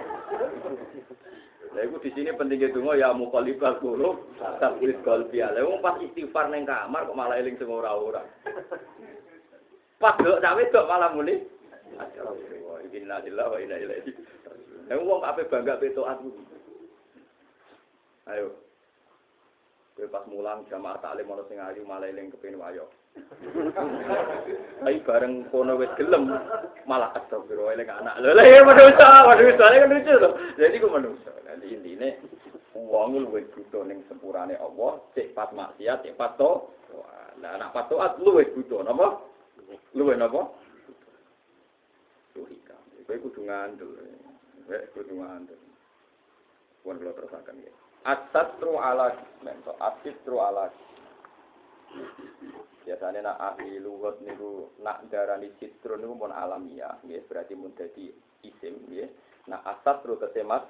Nah, itu di sini pentingnya dungo ya mukalibal kulub, tablis kolbi. Lah, pas istighfar neng kamar kok malah eling semua orang-orang. Pas dok cawe dok malah muni. Innalillah wa inna ilaihi. Nah, wong apa bangga beto aku. Ayo. Kowe pas mulang jamaah taklim ana sing ayu malah eling kepengin wayo. Ai bareng kono wis gelem malah astagfirullah eling anak. Lha lha ya manusa, manusa kan lucu to. Jadi ku manusa. Jadi intine wong luwih butuh ning sepurane Allah, cek pas maksiat, cek pas to. Lah anak pas taat luwih butuh napa? Luwih napa? Tuhika. Kowe kudu ngandel. Kowe kudu ngandel. Pun kula terusaken ya. Asatru ala mento, asitru ala Biasanya nak ahli lugat niku nak darani citru niku pun alamiah, ya berarti mun dadi isim, ya. Nak asatru mas.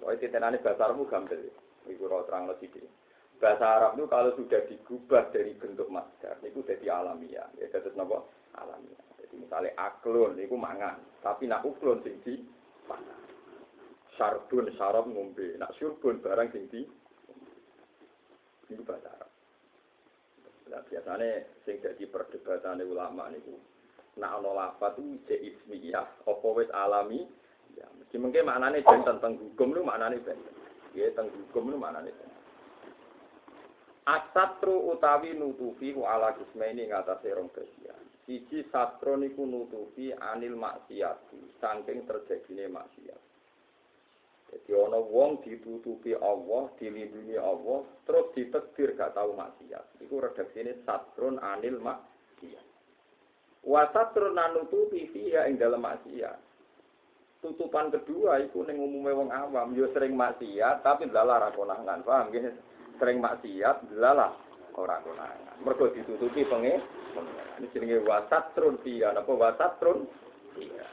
Oh itu tenane bahasa Arabmu gampil. Iku ora terang sithik. Bahasa Arab itu kalau sudah digubah dari bentuk masdar, itu jadi alamiah. Ya, jadi apa? Alamiah. Jadi misalnya aklon, itu mangan. Tapi nak uklon sing di mangan. Sarbun, sarap ngombe. Nak surbun barang sing di Ini bahasa Arab. Nah, biasanya sing jadi perdebatan ulama niku. Nak ana lafaz itu je ismiyah, apa alami? Ya, mesti mungkin maknane jen tentang hukum lu maknane. Ya, tentang hukum lu maknane. Asatru utawi nutufi ku ala kismaini ngatasi rong bagian. Siji satro niku nutufi anil maksiat, saking terjadine maksiat. Jadi ana wong ditutupi Allah, dilindungi Allah, terus ditekdir gak tahu maksiat. Iku redaksine satrun anil maksiat. Wa satrun anutupi fiha ing dalam maksiat. Tutupan kedua iku ning umume wong awam, yo sering maksiat tapi ndalah ra konangan, paham nggih? Sering maksiat delalah ora konangan. Mergo ditutupi penge. Ini jenenge wasatrun fiya napa wasatrun fiya.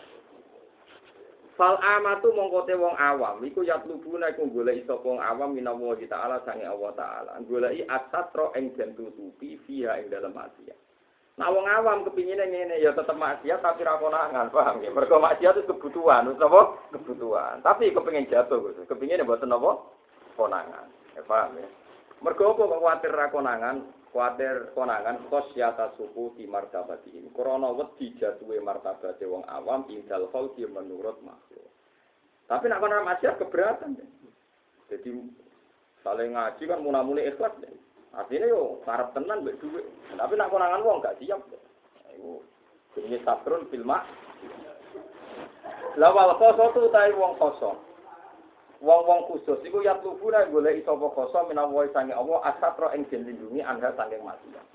Fal amatu mongko te wong awam iku yatlubuna iku golek sapa wong awam minawa ta'ala sange Allah taala. Goleki asatro ing den tutupi fiha ing dalam maksiat. Nah wong awam kepingine ngene ya tetep maksiat tapi ra konangan, paham ya? Mergo maksiat itu kebutuhan, wis apa? Kebutuhan. Tapi kepengin jatuh, Gus. Kepingine mboten apa? Konangan. Ya paham ya? Mergo apa kok kuwatir ra konangan? Kuwatir konangan khosyata suku di martabati ini. Krana wedi jatuhe martabate wong awam indal khalqi menurut makhluk. Tapi nak kono maksiat keberatan. Ya. Jadi saling ngaji kan munamuni ikhlas. Ya. Artinya yo karep tenan mbek dhuwit. Tapi nak konangan wong gak siap. Iku jenenge satrun filma. Lawal khosotu tai wong kosong. Wong-wong khusus iku ya tubuna golek sapa koso menawa sange Allah asatro ing den lindungi anda saking maksiat.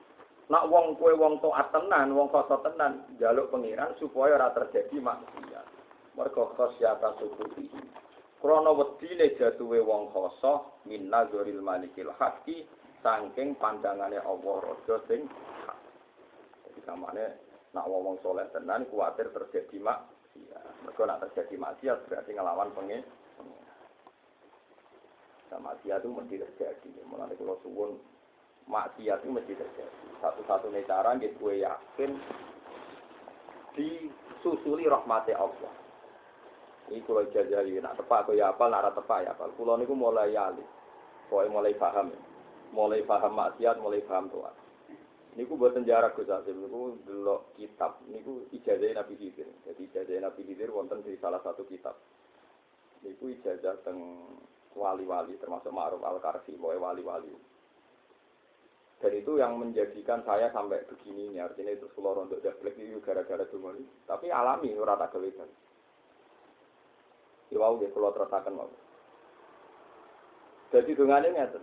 Nak wong kue wong taat tenan, wong koso tenan, jaluk pengiran supaya ora terjadi maksiat. Mergo khosyata sukuti. Krana wedine jatuhe wong koso min nazaril malikil haqqi saking pandangane Allah raja sing hak. Jadi kamane nak wong wong soleh tenan kuatir terjadi maksiat. Mergo nak terjadi maksiat berarti ngelawan pengen maksiat itu mesti terjadi. Mulai kalau suwun maksiat itu mesti terjadi. Satu-satunya cara gitu gue yakin disusuli rahmati Allah. Ini kalau jajali, nak tepak atau ya apa, nak tepak ya apa. Kulo niku mulai yali, pokoknya mulai paham, mulai paham maksiat, mulai paham Tuhan. Niku buat jarak Gus Asim, niku delok kitab, niku ijazah Nabi Khidir. Jadi ijazah Nabi Khidir wonten di salah satu kitab. Niku ijazah teng wali-wali termasuk Ma'ruf Al-Karsi, wali-wali. Dan itu yang menjadikan saya sampai begini ini artinya itu seluruh untuk daplek itu gara-gara cuma ini. Tapi alami rata kewedan. Iwau di pulau teratakan mau. Jadi dengan ini ada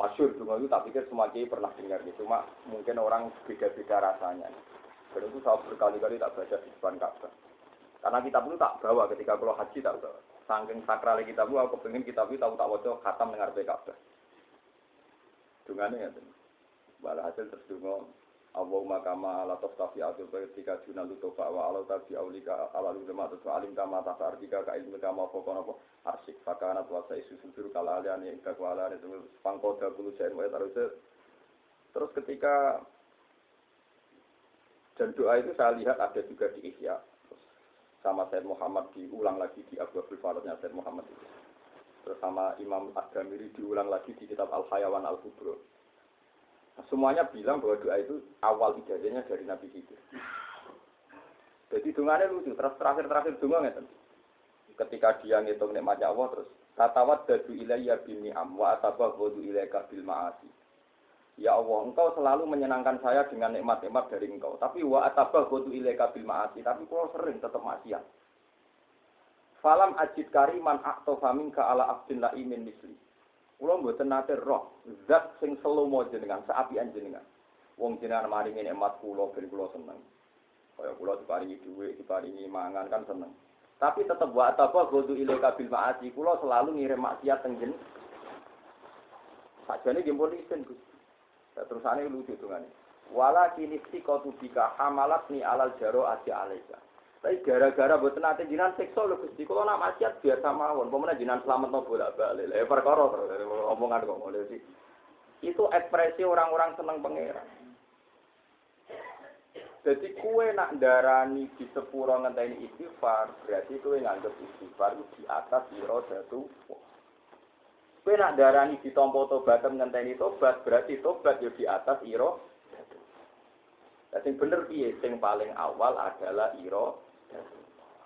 masyur dungo itu tak pikir semua pernah dengar gitu. Cuma mungkin orang beda-beda rasanya. Dan itu saya berkali-kali tak baca di depan Ka'bah. Karena kitab itu tak bawa ketika kalau haji tak bawa. Sangking sakral kita bu, aku pengen kita bu tahu tak wajah khatam dengar BKB. Dungane ya tuh. Bala hasil terus dungo. Allahumma kama ala taftafi atu ketika juna lutofa wa ala tabi aulika ala lulema tu alim kama tasa artika ka kama fokono po arsik fakana puasa isu susur kala alian yang kakwala itu pangkoda kulu jain wa terus ketika dan doa itu saya lihat ada juga di Ihya sama Said Muhammad diulang lagi di Abu Abdul Faradnya Said Muhammad itu. Terus sama Imam Ad-Damiri diulang lagi di kitab Al-Hayawan Al-Kubro. Nah, semuanya bilang bahwa doa itu awal ijazahnya dari Nabi Khidir. Jadi dunganya lucu, terus terakhir-terakhir dunga ngerti. Ketika dia ngitung nikmatnya Allah terus tatawat dadu ilayya bin ni'am wa atabah wadu ilayka bil ma'asi. Ya Allah, engkau selalu menyenangkan saya dengan nikmat-nikmat dari engkau. Tapi wa atabah gotu ilaika bil ma'asi. Tapi kalau sering tetap maksiat. Falam ajid kariman aktofa minka ala abdin imin misli. Kulo mboten nate roh zat sing selomo jenengan, seapian jenengan. Wong jenengan maringi nikmat kula ben kula seneng. Kaya kula diparingi dhuwit, diparingi mangan kan seneng. Tapi tetap wa atabah gotu ilaika bil ma'asi. Kulo selalu ngirim maksiat teng jenengan. Sakjane isin. Terus aneh lucu tuh kan. Wala kini kau bika hamalat ni alal jaro aja alaika. Tapi gara-gara buat nanti jinan seksual lo gusti. Kalau nak maksiat biar sama won. Pemenang jinan selamat no bolak balik. Ya perkara omongan kok mulai sih. Itu ekspresi orang-orang seneng pangeran. Jadi kue nak darani di sepuro ngenteni istighfar, berarti kue nganggep istighfar di atas siro jatuh. Kowe nak darani ditampa tobat ngenteni tobat, berarti tobat yo di atas ira. Sing bener piye? Sing paling awal adalah ira.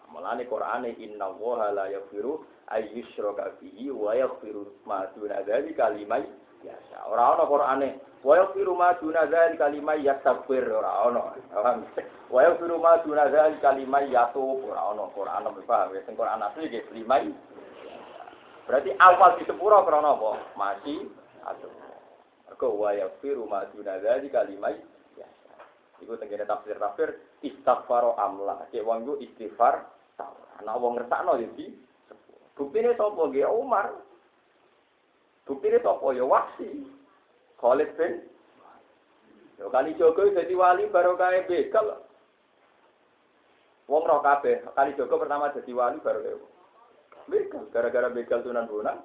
Mulane Qur'ane inna wa la yaghfiru ayyushraka bihi wa yaghfiru ma duna dzalika liman yasha. Ora ana Qur'ane wa yaghfiru ma duna dzalika liman yastaghfir ora. Wa yaghfiru ma duna dzalika liman yatub ora ana Qur'an paham ya sing Qur'an asli ge liman Berarti awal di sepuro karena apa? Masih atau Mergo wa yaghfiru ma duna dzalika liman yasha. Iku tengene tafsir-tafsir istighfar amla. Cek wong istighfar salah. Ana wong ngersakno ya di Buktine sapa nggih Umar. Bukti ini topo ya wasi. Khalid bin. Yo kali Joko jadi wali baru kaya begal. Wong roh kabeh, kali Joko pertama jadi wali baru kaya begal. Gara-gara begal Sunan Bonang.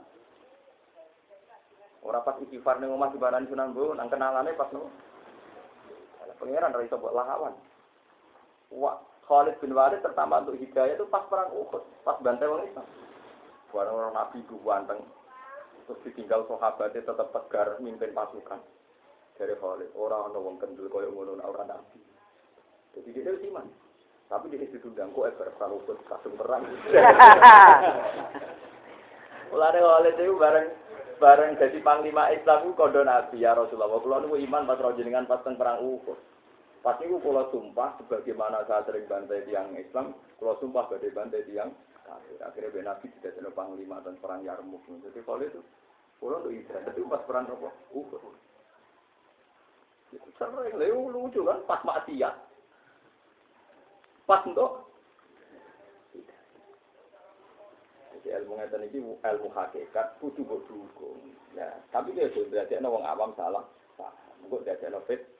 Ora pas istighfar ning omah dibanani Sunan Bonang, kenalane pas no. Pengiran dari sobat lawan. Wah, Khalid bin Walid pertama untuk hidayah itu pas perang Uhud, pas bantai orang Islam. Barang orang Nabi ganteng, terus ditinggal sahabatnya tetap tegar mimpin pasukan. Dari Khalid, orang orang wong kendul kaya ngono orang Nabi. Jadi dia itu iman. Tapi dia ditundang kok eber perang Uhud kasung perang. Mulane Khalid itu bareng bareng jadi panglima Islam itu kondo Nabi ya Rasulullah. Kalau niku iman pas dengan pas perang Uhud. Pas itu kalau sumpah, sebagaimana saya sering bantai tiang Islam, kalau sumpah badai bantai tiang kafir. Akhirnya Ben Nabi tidak jenuh panglima dan perang Yarmuk. Jadi kalau itu, kalau itu Israel, itu pas perang apa? Uhud. Sering, lucu kan, pas maksiat. Pas untuk Jadi ilmu ngeten iki ilmu hakikat kudu mbok dukung. Ya, tapi dia sudah berarti wong awam salah. Paham. Engko dadekno fit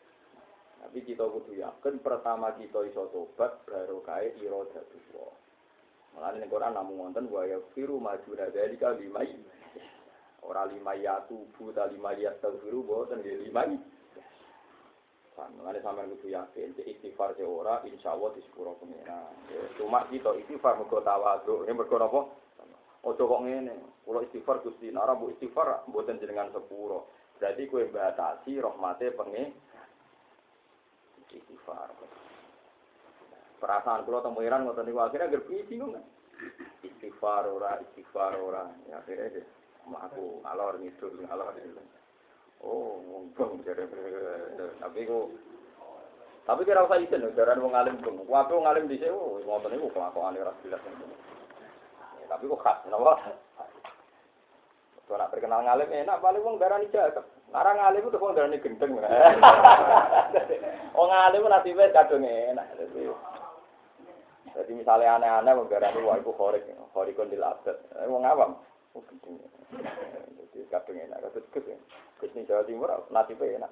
tapi kita kudu yakin pertama kita iso tobat baru kaya irodatullah. Malah ini Quran namun wonten wa yaghfiru ma duna dzalika limai. Ora lima ya tubuh ta lima ya nggih limai. Mengenai sampean kudu yakin, cek istighfar ora, insya Allah di sepuro pengira. Cuma kita istighfar mergo tawadhu, ini mergo napa? Ojo kok ngene, kalau istighfar gusti, nara bu istighfar, buatan jenengan sepuro. Berarti kue batasi rahmate pengen istighfar. Perasaan kula temu Iran ngoten niku akhirnya agar bingung. Istighfar ora, istighfar ora. Ya akhirnya deh, aku ngalor ngidul ngalor ngidul. Oh, mumpung jare tapi kok tapi kira usah isin, jaran wong alim dong. Waktu wong alim dhisik, oh, ngoten niku kelakuane ora jelas. Tapi kok khas, napa? Kalau perkenal ngalim enak, paling wong darah jaga. Ngarang ngalim itu wong darah gendeng. Wong ngalim nasibnya kadung enak. Jadi misalnya aneh-aneh wong darah wah itu khorik, khorikun di adat. Wong awam. Oh, Jadi kadung enak, kadung gus ya. Gus nih Jawa Timur, nasibnya enak.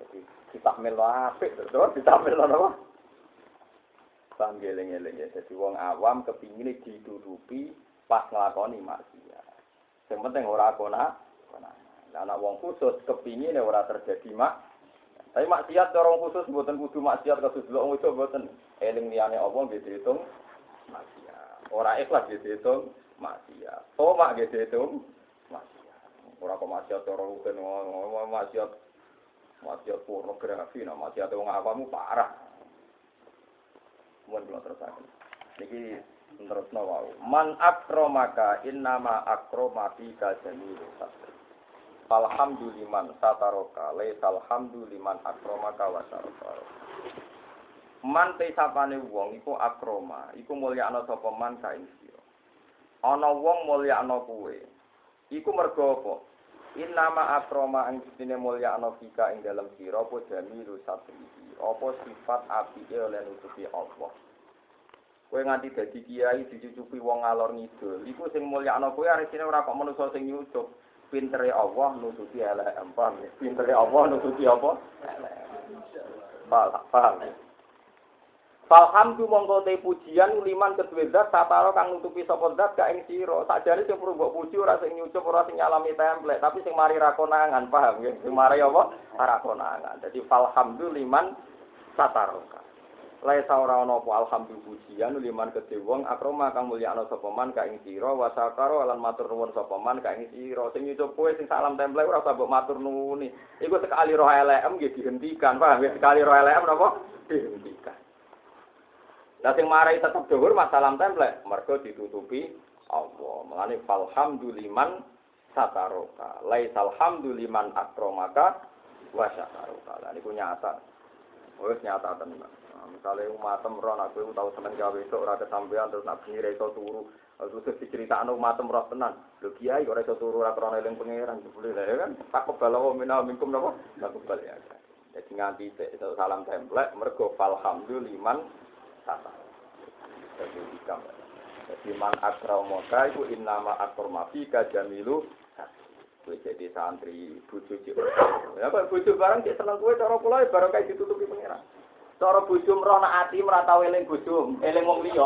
Jadi kita melo apik, terus kita melo apa? Paham geleng-geleng ya. Jadi wong awam kepingin ditutupi pas ngelakoni maksiat. Yang penting ora kona, kona. Anak wong khusus kepingin ora terjadi mak. Tapi maksiat orang khusus buatan kudu maksiat kasus delok itu buatan eling liyane apa gitu hitung maksiat. Ora ikhlas gitu hitung maksiat. Tomak gitu hitung maksiat. Ora kok maksiat orang rugen maksiat maksiat pornografi, nah maksiat wong awamu parah. Mun belum terus Niki terus wau. Man akromaka innama akromati ka jamilu satri. Alhamduliman sataroka laisal hamduliman akromaka wa saraka. Man te sapane wong iku akroma, iku mulyakno sapa man. Ana wong mulyakno kuwe. Iku mergo apa? Innama akroma ing sine mulyakno fika ing dalam sira apa jamilu satri. Apa sifat apike oleh nutupi Allah. Kowe nganti dadi kiai dicucupi wong ngalor ngidul. Iku sing mulyakno kowe arisine ora kok manusa sing nyucuk. Pintere Allah nutupi elek empam. Pintere Allah nutupi apa? Elek. Paham. Falhamdu mongko te pujian liman kedue zat sataro kang nutupi sapa zat gak ing sira. Sakjane sing perlu mbok puji ora sing nyucup ora sing nyalami template, tapi sing mari ra konangan, paham ya? Sing mari apa? Ra konangan. Dadi falhamdu liman sataro. Lai ora ana apa alhamdulillah pujian liman kedhe wong akroma kang mulyakno sapa man ka ing sira wa sakara lan matur nuwun sapa man ka ing sira sing nyucup kowe sing salam template ora usah mbok matur nuwuni iku sekali roh LM nggih dihentikan paham ya sekali roh LM napa dihentikan Lah sing marai tetep dhuwur masalah template mergo ditutupi Allah. Melane falhamduliman sataroka. Laisal hamduliman akromaka wa sataroka. Lan iku nyata. Wis nyata tenan misalnya umatem roh kowe tau seneng gawe esuk ora kesampean terus nak bengi iso turu. Terus diceritakno umatem roh tenan. Lho kiai ora iso turu ora krana eling pangeran. Jebule lha kan? Tak kebalawa minal minkum napa? Tak kebal ya. Jadi nganti salam template mergo falhamdulillah tata jadi hikam jadi man akramoka itu innama akromafika jamilu Kowe jadi santri, bojo cek. Ya kok bojo barang cek seneng kowe cara kula ya barang kayak ditutupi pengira. Cara bojo merana ati merata eling bojo, eling wong liya.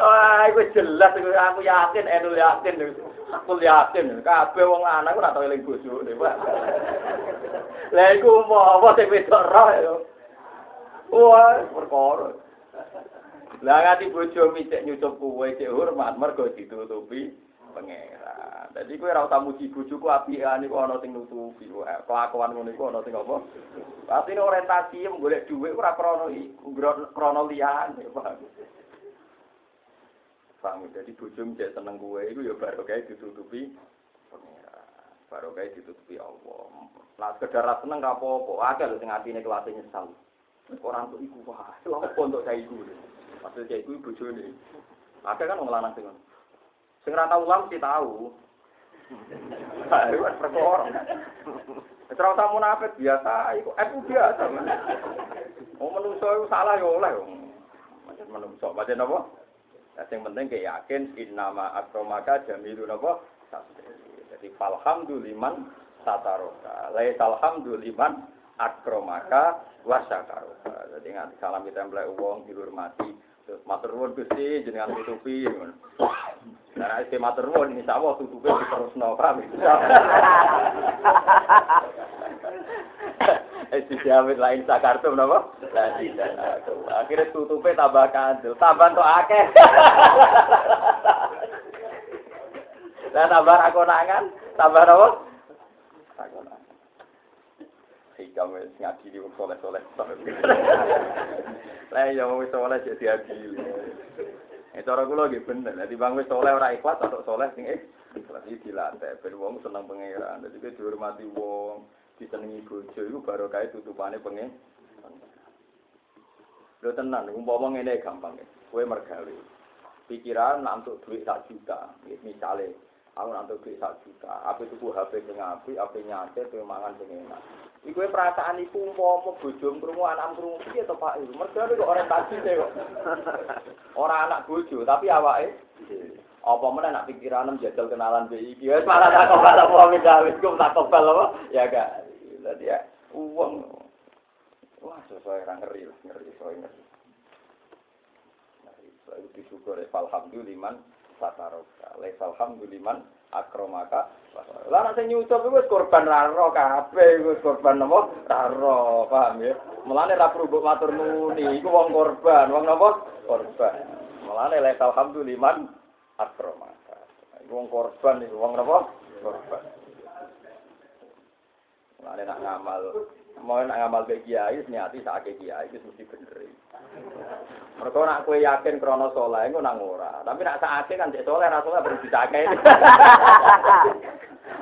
Wah, iku jelas aku yakin, enu yakin. Aku yakin kabeh wong lanang ora tau eling Pak. Lah iku apa sing wedok roh ya. Wah, perkara. Lah ngati bojo micek nyucup kuwe cek hormat mergo ditutupi pangeran. Dadi kowe ora usah muji bojoku apian iku ana sing nutupi. Kelakuan ngono iku ana sing apa? Pasti orientasi golek dhuwit ora krana iku, krana liyane, Pak. Paham jadi bojo cek seneng kue itu ya baru kayak ditutupi baru kayak ditutupi Allah. Lah sekedar seneng gak apa-apa, ada lho sing atine kelas nyesal. Orang tuh iku wah, lha untuk saya iku. Maksud saya iku bojone. Ada kan wong lanang sing Sing ora tau ulang sih tahu. Itu kan perkara. Ora usah munafik biasa, iku aku biasa. Mau menungso itu salah ya oleh. Macam menungso, macam apa? Nah, yang penting kayak yakin innama akromaka jamilu napa Jadi falhamduliman sataroka. Lai salhamduliman akromaka wasakaroka. Jadi nganti salam kita mulai uang dihormati. Terus matur nuwun Gusti jenengan tutupi. Nah, isi matur nuwun insyaallah tutupi diterusno paham. Eh dijawab lain sakartu napa? Lah tidak. Akhirnya tutupe tambah kandel, tambah tok akeh. Lah tambah rakonangan, tambah napa? Rakonangan. Hikam wis ngadili wong soleh-soleh. Lah ya wong soleh jadi adil. Eh cara kula nggih bener. Dadi bang wis soleh ora ikhlas atau soleh sing ikhlas iki dilatih ben wong seneng pangeran. Dadi dihormati wong disenengi bojo iku baru kae tutupane pengen. Lho tenan, umpama ngene gampang ya. Kowe mergawe. Pikiran nantuk duit sak juta, misale aku nantuk duit sak juta, apa tuku HP sing apik, apa nyatet, kowe mangan sing enak. Iku perasaan iku umpama bojo krungu anak krungu piye to Pak? Mergawe kok orientasi kok. Ora anak bojo, tapi awake apa mana nak pikiran jajal kenalan BI wis malah tak kobal apa misal wis tak kobal apa? Ya gak. Jadi ya uang. Wah sesuai orang ngeri lah ngeri sesuai ngeri. Ngeri. Saya disyukur ya. Alhamdulillah sataroka les alhamdulillah akromaka lah nek nyucup iku korban raro kabeh iku korban napa? Raro paham ya? Mulane ra perlu mbok matur nuni iku wong korban. Wong napa? Korban. Mulane les alhamdulillah akromaka. Iku wong korban iku wong napa? Korban. Mulane nak ngamal, mau nak ngamal ke kiai, niati sakit kiai itu mesti bener. Mereka nak kue yakin krono soleh, itu nang ora. Tapi nak sakit kan cek soleh, soleh berarti sakit.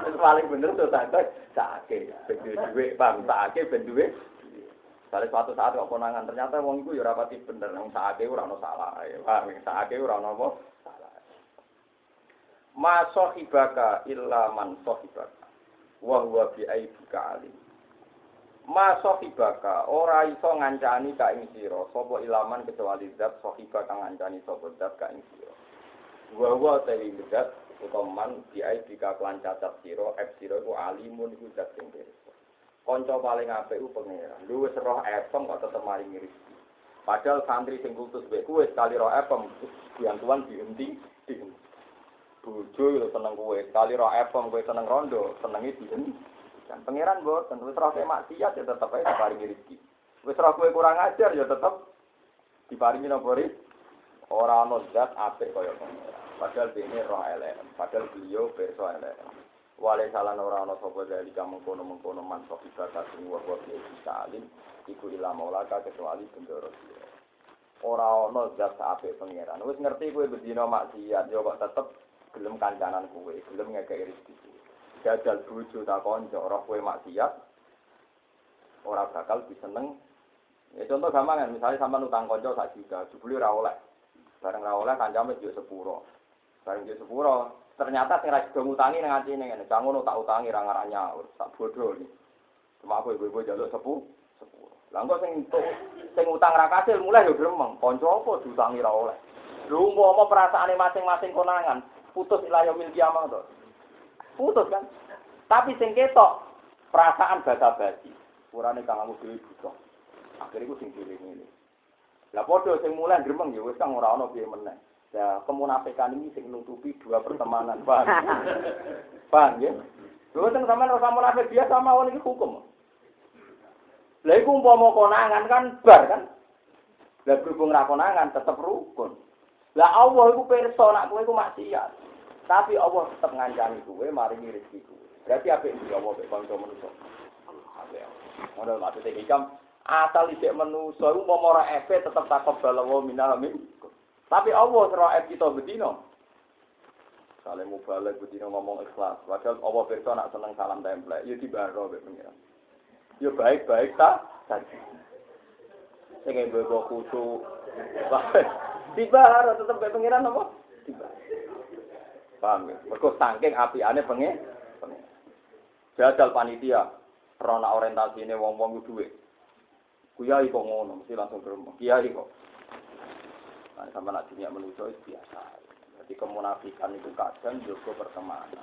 Itu paling bener tuh sakit, sakit. Bener duit, bang, sakit, bener duit. Dari suatu saat kok konangan, ternyata wong itu ya rapati bener, yang sakit ora ono salah. Paham, sakit ora ono apa? Salah. Ma sohibaka illa man sohibaka wa huwa bi aibika alim ma sahibaka ora iso ngancani ka ing sira. Sapa ilaman kecuali zat sahibaka ngancani sapa zat ka ing sira. Wa tawi zat utawa man bi aibika kelan cacat sira ep sira ku alimun iku zat sing pirsa kanca paling apik ku pangeran. Lu wis roh epem kok tetep mari rezeki padahal santri sing kultus wek kuwe sekali roh epem yang tuan diunti diunti bojo yo seneng kowe. Kali ro epom kowe seneng rondo senengi dihen kan pangeran boten wis ora maksiat ya tetep ae diparingi rezeki. Wis kowe kurang ajar ya tetep diparingi napa ora ana zat apik kaya pangeran. Padahal dene roh elek padahal beliau perso elek. Wale salan ora ana sapa dari kamu kono mengkono man sok ibadah sing wa wa salim iku ila maulaka kecuali bendoro ora ana zat apik pangeran. Wis ngerti kowe bedino maksiat yo kok tetep gelem kancanan kue, gelem ngekei rezeki. Jajal bojo tak konco, roh kue maksiat, ora bakal diseneng. Ya contoh gampang kan, misalnya sama utang konco sak juta, jebule ora oleh. Bareng ora oleh kancame yo sepuro. Bareng yo sepuro, ternyata sing ra sido ngutangi nang atine ngene, "Kang ngono tak utangi ra ngaranya, tak bodoh iki." Cuma aku ibu-ibu jaluk sepu, sepuro. Lah kok sing sing utang ra kasil mulai yo gremeng, konco apa diutangi ra oleh. Lho umpama perasaane masing-masing konangan, putus ilayah mil kiamah. Putus kan. Tapi sing ketok perasaan basa basi. Kurane aku dhewe butuh. Akhire ku sing dhewe ngene. Lah padha sing mulai gremeng ya wis kang ora ana piye meneh. Ya kemunafikan ini sing nutupi dua pertemanan, Pak. Paham ya? Lho teng sampean ora munafik biasa mawon iki hukum. Lah iku umpama konangan kan bar kan. Lah berhubung ra konangan tetep rukun. Lah Allah iku pirsa nak kowe iku maksiat. Tapi Allah tetep ngancani kowe maringi rezeki kowe. Berarti apik iki Allah mek kanca manusa. Apik. Modal maksud iki kam asal isik manusa iku umpama ora efe tetep takok balawa minal min. Tapi Allah ora ef kita bedino. Kale mubalek bedino ngomong ikhlas. Padahal Allah pirsa nak seneng salam template. Ya dibaro mek pengiran. Ya baik-baik ta saja. Sing mbok kudu. Dibaro tetep mek pengiran apa? Dibaro. Paham ya? Mergo saking apiane pengen. Jajal panitia. Rona ini wong-wong duwe. Kuyai kok ngono, mesti langsung ke rumah. Kiai kok. Nah, sama nak dunia menuju itu biasa. Jadi kemunafikan itu kadang juga pertemanan.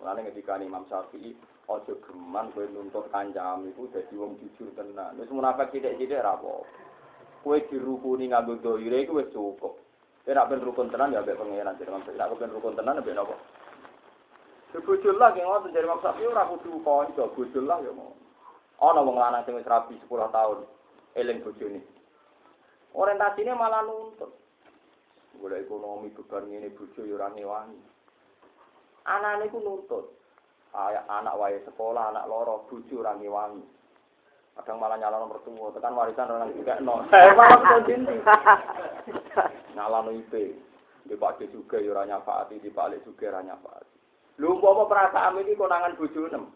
Mulane ketika Imam Syafi'i ojo geman kowe nuntut kancam itu dadi wong jujur tenan. Wis munafik sithik-sithik ra apa. Kowe dirukuni nganggo doire iku wis cukup. Nek ben rukun tenan ya mbek pangeran jadi Imam Nek ben rukun tenan mbek napa? Bojol lah yang ngoten dari Imam Syafi'i ora kudu kanca, bojol lah ya mau. Ana wong lanang sing wis rabi 10 tahun eling bojone. Orientasine malah nuntut. Golek ekonomi beban ngene bojo ya ora ngewangi. Anane ku nuntut. Kayak anak wae sekolah, anak loro, bojo ora ngewangi. Kadang malah nyalon mertua, tekan warisan orang juga no. Eh malah betul Nyalon IP. Di Pak juga ya ora nyafaati, di Pak juga ora nyafaati. Lu apa perasaan ini konangan bojo nem.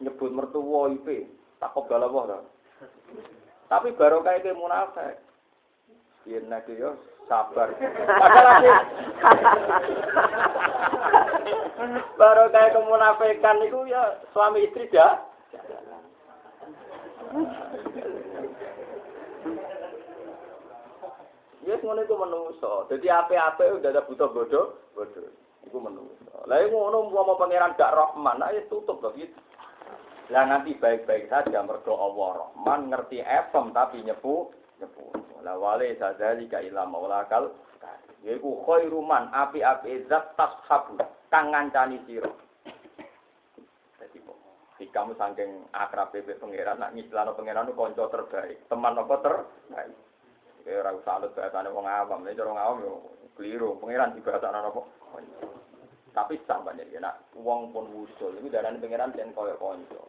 Nyebut mertua IP, tak kok galau Tapi baru kayak munafik. Yen nek yo sabar. Baru kayak kemunafikan itu ya suami istri ya. Ngono iku menungso. Dadi ape-ape udah ada butuh bodoh, bodoh. Iku menungso. Lah ngono mau pangeran gak Rahman, ayo tutup lho gitu. Lah nanti baik-baik saja mergo Allah Rahman ngerti efem tapi nyepu nyepu. La wale sadzalika ila maulakal yaiku khairu man api-api zat tashabu kang ngancani sira. Kamu saking akrab bebek pangeran nak ngislano pangeran itu kanca terbaik, teman apa terbaik. Kayak ora usah anut bahasane wong awam, nek cara awam yo keliru, pangeran dibahasane apa? Tapi sampeyan ya nak wong pun wusul iku darane pangeran jen koyo kanca.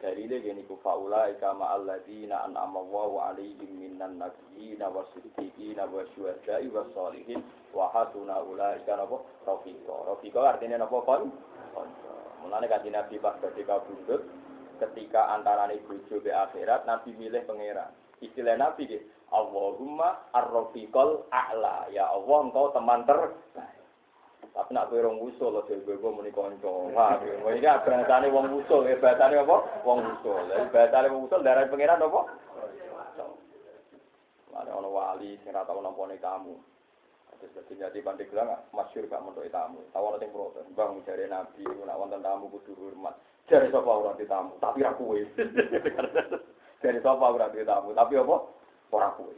Dari ini gini ku faula ikama alladzina an'ama Allahu alaihim minan nabiyina wa siddiqina wa syuhada'i wa hasuna ulaika napa rafiqa. Rafiqa artinya napa kon? Mulane kanjeng Nabi pas ketika bundut ketika antara bojo be akhirat Nabi milih pangeran. Istilah Nabi gitu, Allahumma ar-rafiqal a'la. Ya Allah engkau teman terbaik. Tapi nak kowe rong usul lho dhewe kowe muni kanca. Wah, iki bahasane wong usul, bahasane apa? Wong usul. Lah bahasane wong usul darah pangeran apa? Ada orang wali sing ora tau nampone tamu. Terus dadi jadi pandai gelang masyhur gak mentok tamu. Tahu ana sing protes, Bang jare Nabi nek wonten tamu kudu hormat. Jare sapa ora tamu, tapi ra kowe. Jare sapa ora tamu, tapi apa? Ora kowe.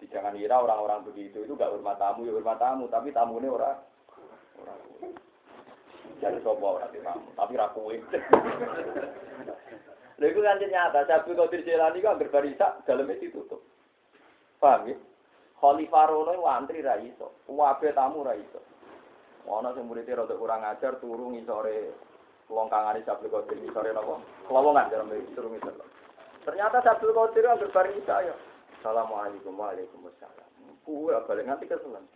Jangan kira orang-orang begitu itu gak hormat tamu, ya hormat tamu, tapi tamunya orang jadi sopo ora tamu, tapi ra kowe. Lha iku kan nyata, Sabtu Qadir Jilani ku anggere barisa daleme ditutup. Paham ya? Khalifah Rono antri ra iso, wabe tamu ra iso. Sing murid rada kurang ajar turu ngisore longkangane Sabtu Qadir ngisore napa? Kelowongan jaran turu ngisor. Ternyata Sabtu Qadir anggere barisa ya. Assalamualaikum waalaikumsalam. Kuwe balik nganti keselan.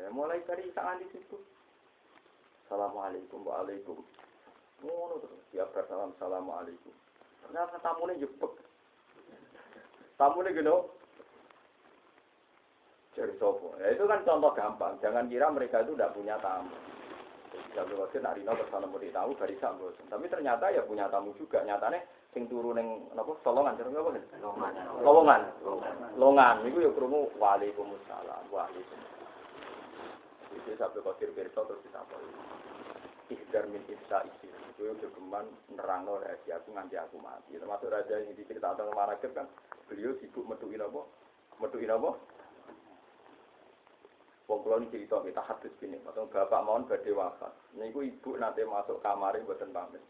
Ya, mulai dari tangan di situ. Assalamualaikum waalaikum. Ngono terus siap salam assalamualaikum. Ternyata tamunya jepek. Tamunya gino. Jadi sopo. Ya itu kan contoh gampang. Jangan kira mereka itu tidak punya tamu. Jadi waktu nak Rino bersama murid tamu dari sambut. Tapi ternyata ya punya tamu juga. Nyatanya sing turu neng napa solongan cara apa? Longan. Lowongan. Longan. Niku ya krungu waalaikumsalam. Waalaikumsalam. Itu sampai kotir pirsa terus ditakoni. Ihdar min ifsa isi. Itu udah geman nerangno rahasia aku nganti aku mati. Termasuk raja yang diceritakan Marakib kan. Beliau sibuk metuin apa? Metuin apa? Wong kula niki cerita kita hadis gini, bapak mohon badhe wafat. Niku ibu nanti masuk kamar mboten pamit.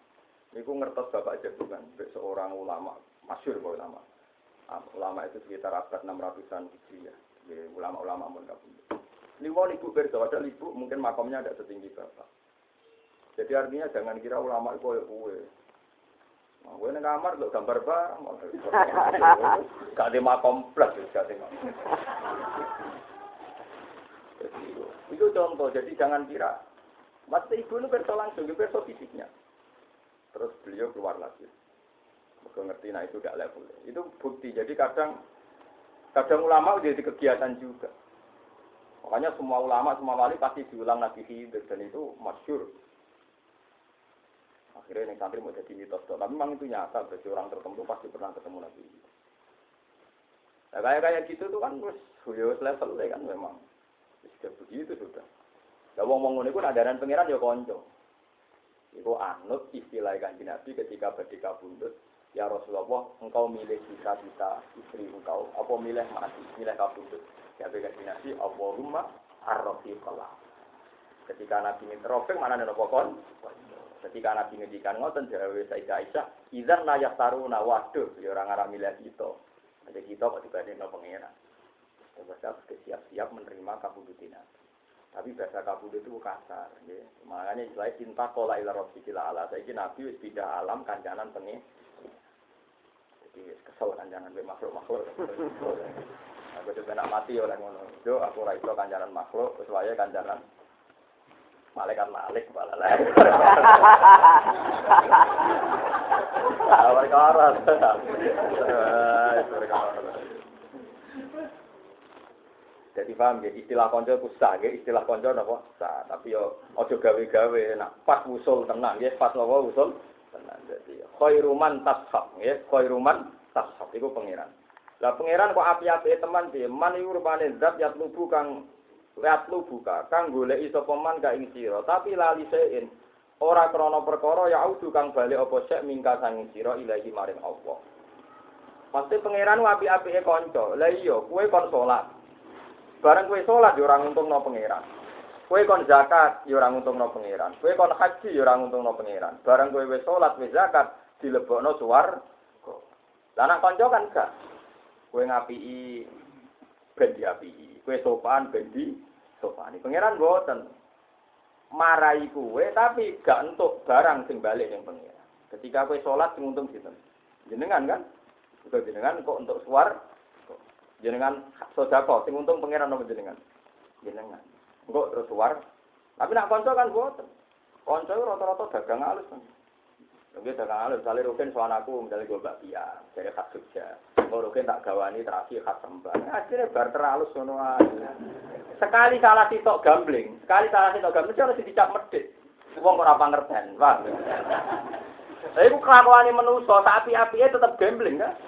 Niku ngertos bapak jagungan, seorang ulama, masyhur kok ulama. Ah, ulama itu sekitar abad 600-an Hijriah. Ya, ulama-ulama mun kabeh. Ini mau ibu berdoa, ada ibu mungkin makamnya ada setinggi bapak. Jadi artinya jangan kira ulama itu kayak kue. Nah, gue neng kamar lo gambar barang, gak ada makom plus, gak ada Jadi, itu contoh, jadi jangan kira. Mas ibu itu berdoa langsung, berdoa fisiknya. Terus beliau keluar lagi. Mereka ngerti, nah itu gak level. Itu bukti, jadi kadang kadang ulama jadi kegiatan juga. Makanya semua ulama, semua wali pasti diulang Nabi Khidir dan itu masyur. Akhirnya yang santri mau jadi mitos, tapi memang itu nyata bagi orang tertentu pasti pernah ketemu Khidir. Nah, kayak kayak gitu tuh kan terus huyus level kan memang. Sudah begitu sudah. Lah wong wong ngono iku adaran pangeran ya kanca. Iku anut istilah kanjeng Nabi ketika badhe kabundut, ya Rasulullah, engkau milih kita-kita istri engkau, apa milih mati, milih kabundut. Ya kanjeng Nabi, Allahumma arrafiqallah. Ketika Nabi ini terofeng, mana ada kon? Ketika Nabi ngedikan ngoten dawe Sayyidah Aisyah, "Idzan la yastaruna waduh, ya orang arah milih kita." Ada kita kok dibanding no pangeran. Bahasa siap-siap menerima kabudutin Tapi bahasa kabudut itu kasar. Ya. Makanya istilah cinta kola ila rosikila ala. Saya Nabi wis pindah alam kancanan pengen. Jadi kesel kancanan be makhluk-makhluk. Aku tuh nak mati oleh ngono. Yo aku ra iso kancanan makhluk, kecuali kancanan malaikat malik malah lah. Awal karat. Jadi paham ya istilah konco itu sah, ya istilah konco nopo sah. Tapi yo ojo gawe-gawe, nak pas usul tenang, ya pas nopo usul tenang. Jadi khairuman tashab, ya khairuman tashab itu pangeran. Lah pangeran kok api-api teman dia, man iku rupane zat yat lubu kang lihat lubu kang goleki sapa man ka ing sira, tapi lali sein. Ora krana perkara ya audu kang bali apa sek mingka sanging sira ilahi maring Allah. Pasti pangeran api-apike kanca. Lah iya, kowe kon salat. Bareng kue sholat ya orang untung no pangeran. Kue kon zakat ya orang untung no pangeran. Kue kon haji ya orang untung no pangeran. Bareng kue sholat wis zakat dilebokno suar. Nek kanca kan gak. Kue ngapii ben diapii. Kue sopan ben di sopani. Pangeran boten. Marai kue tapi gak entuk barang sing balik yang pangeran. Ketika kue sholat sing untung sinten? Jenengan kan? Jenengan kok untuk suar jenengan sodako sing untung pangeran nopo jenengan jenengan enggak terus war tapi nak konco kan boten konco rata-rata dagang halus kan Mungkin dagang halus, misalnya Rukin soal aku, misalnya gue bakpia, jadi khas Jogja. Kalau Rukin tak gawani terakhir khas Sembah. Akhirnya bar terhalus sono Sekali salah sitok gambling, sekali salah sitok gambling, harus dicap medit. Wong ora pangerten, paham? Tapi aku kelakuan menuso, api-apinya tetap gambling kan?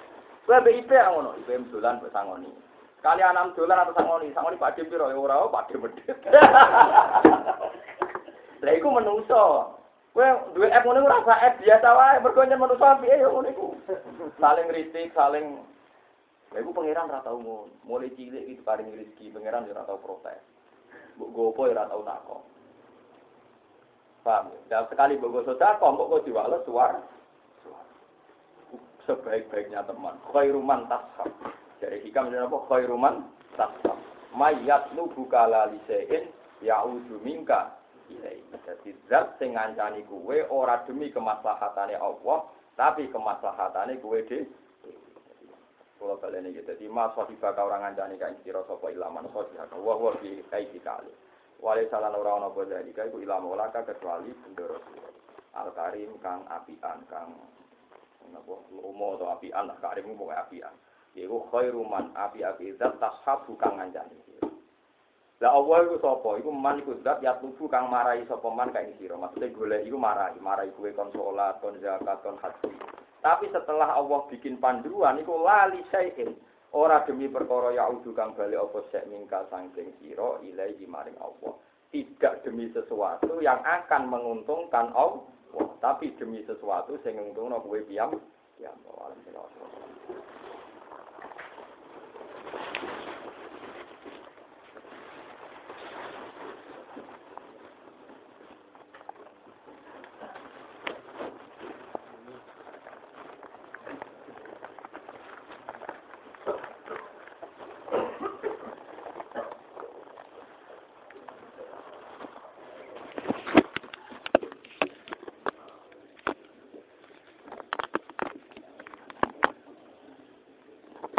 Kowe mbek IP ngono, IP dolan mbek sangoni. Sekali anak dolan atau sangoni, sangoni Pak Dim piro ya ora Pak Dim medhit. Lah iku menungso. Kowe duwe app ngono ora usah app biasa wae, mergo nyen menungso piye ya ngono iku. Saling kritik, saling Lha iku pangeran ora tau. Mulai cilik itu paling rezeki, pangeran ora tau protes. Mbok gopo ora tau takok. Paham? Dan sekali mbok sedekah, kok kok diwales suar sebaik-baiknya teman. Khairuman tashab. Dari hikam dan apa? Khairuman tashab. Mayat nu buka lalisein ya'udu minka. Jadi zat sing ngancani kuwe ora demi kemaslahatane Allah, tapi kemaslahatane kuwe di Kalau kalian ini jadi mas wahibah kau orang ngancani kain siro sopo ilaman sosial. Wah wah di kain dikali. Wali salah orang nopo jadi kai ku kecuali bendoro Al Karim kang apian kang napa? Lomo atau apian lah karim pokoke apian. Iku khairu man api-api zat tashabu kang ngancani. Lah Allah iku sapa? Iku man iku zat ya tubuh kang marai sapa man kae maksudnya golek iku marai marai kuwe kon salat kon zakat kon haji. Tapi setelah Allah bikin panduan iku lali sayin ora demi perkara ya udu kang bali apa sek mingkal sangking sira ilahi maring Allah. Tidak demi sesuatu yang akan menguntungkan Allah, tapi demi sesuatu yang menguntungkan kowe piyam. Ya, Allah.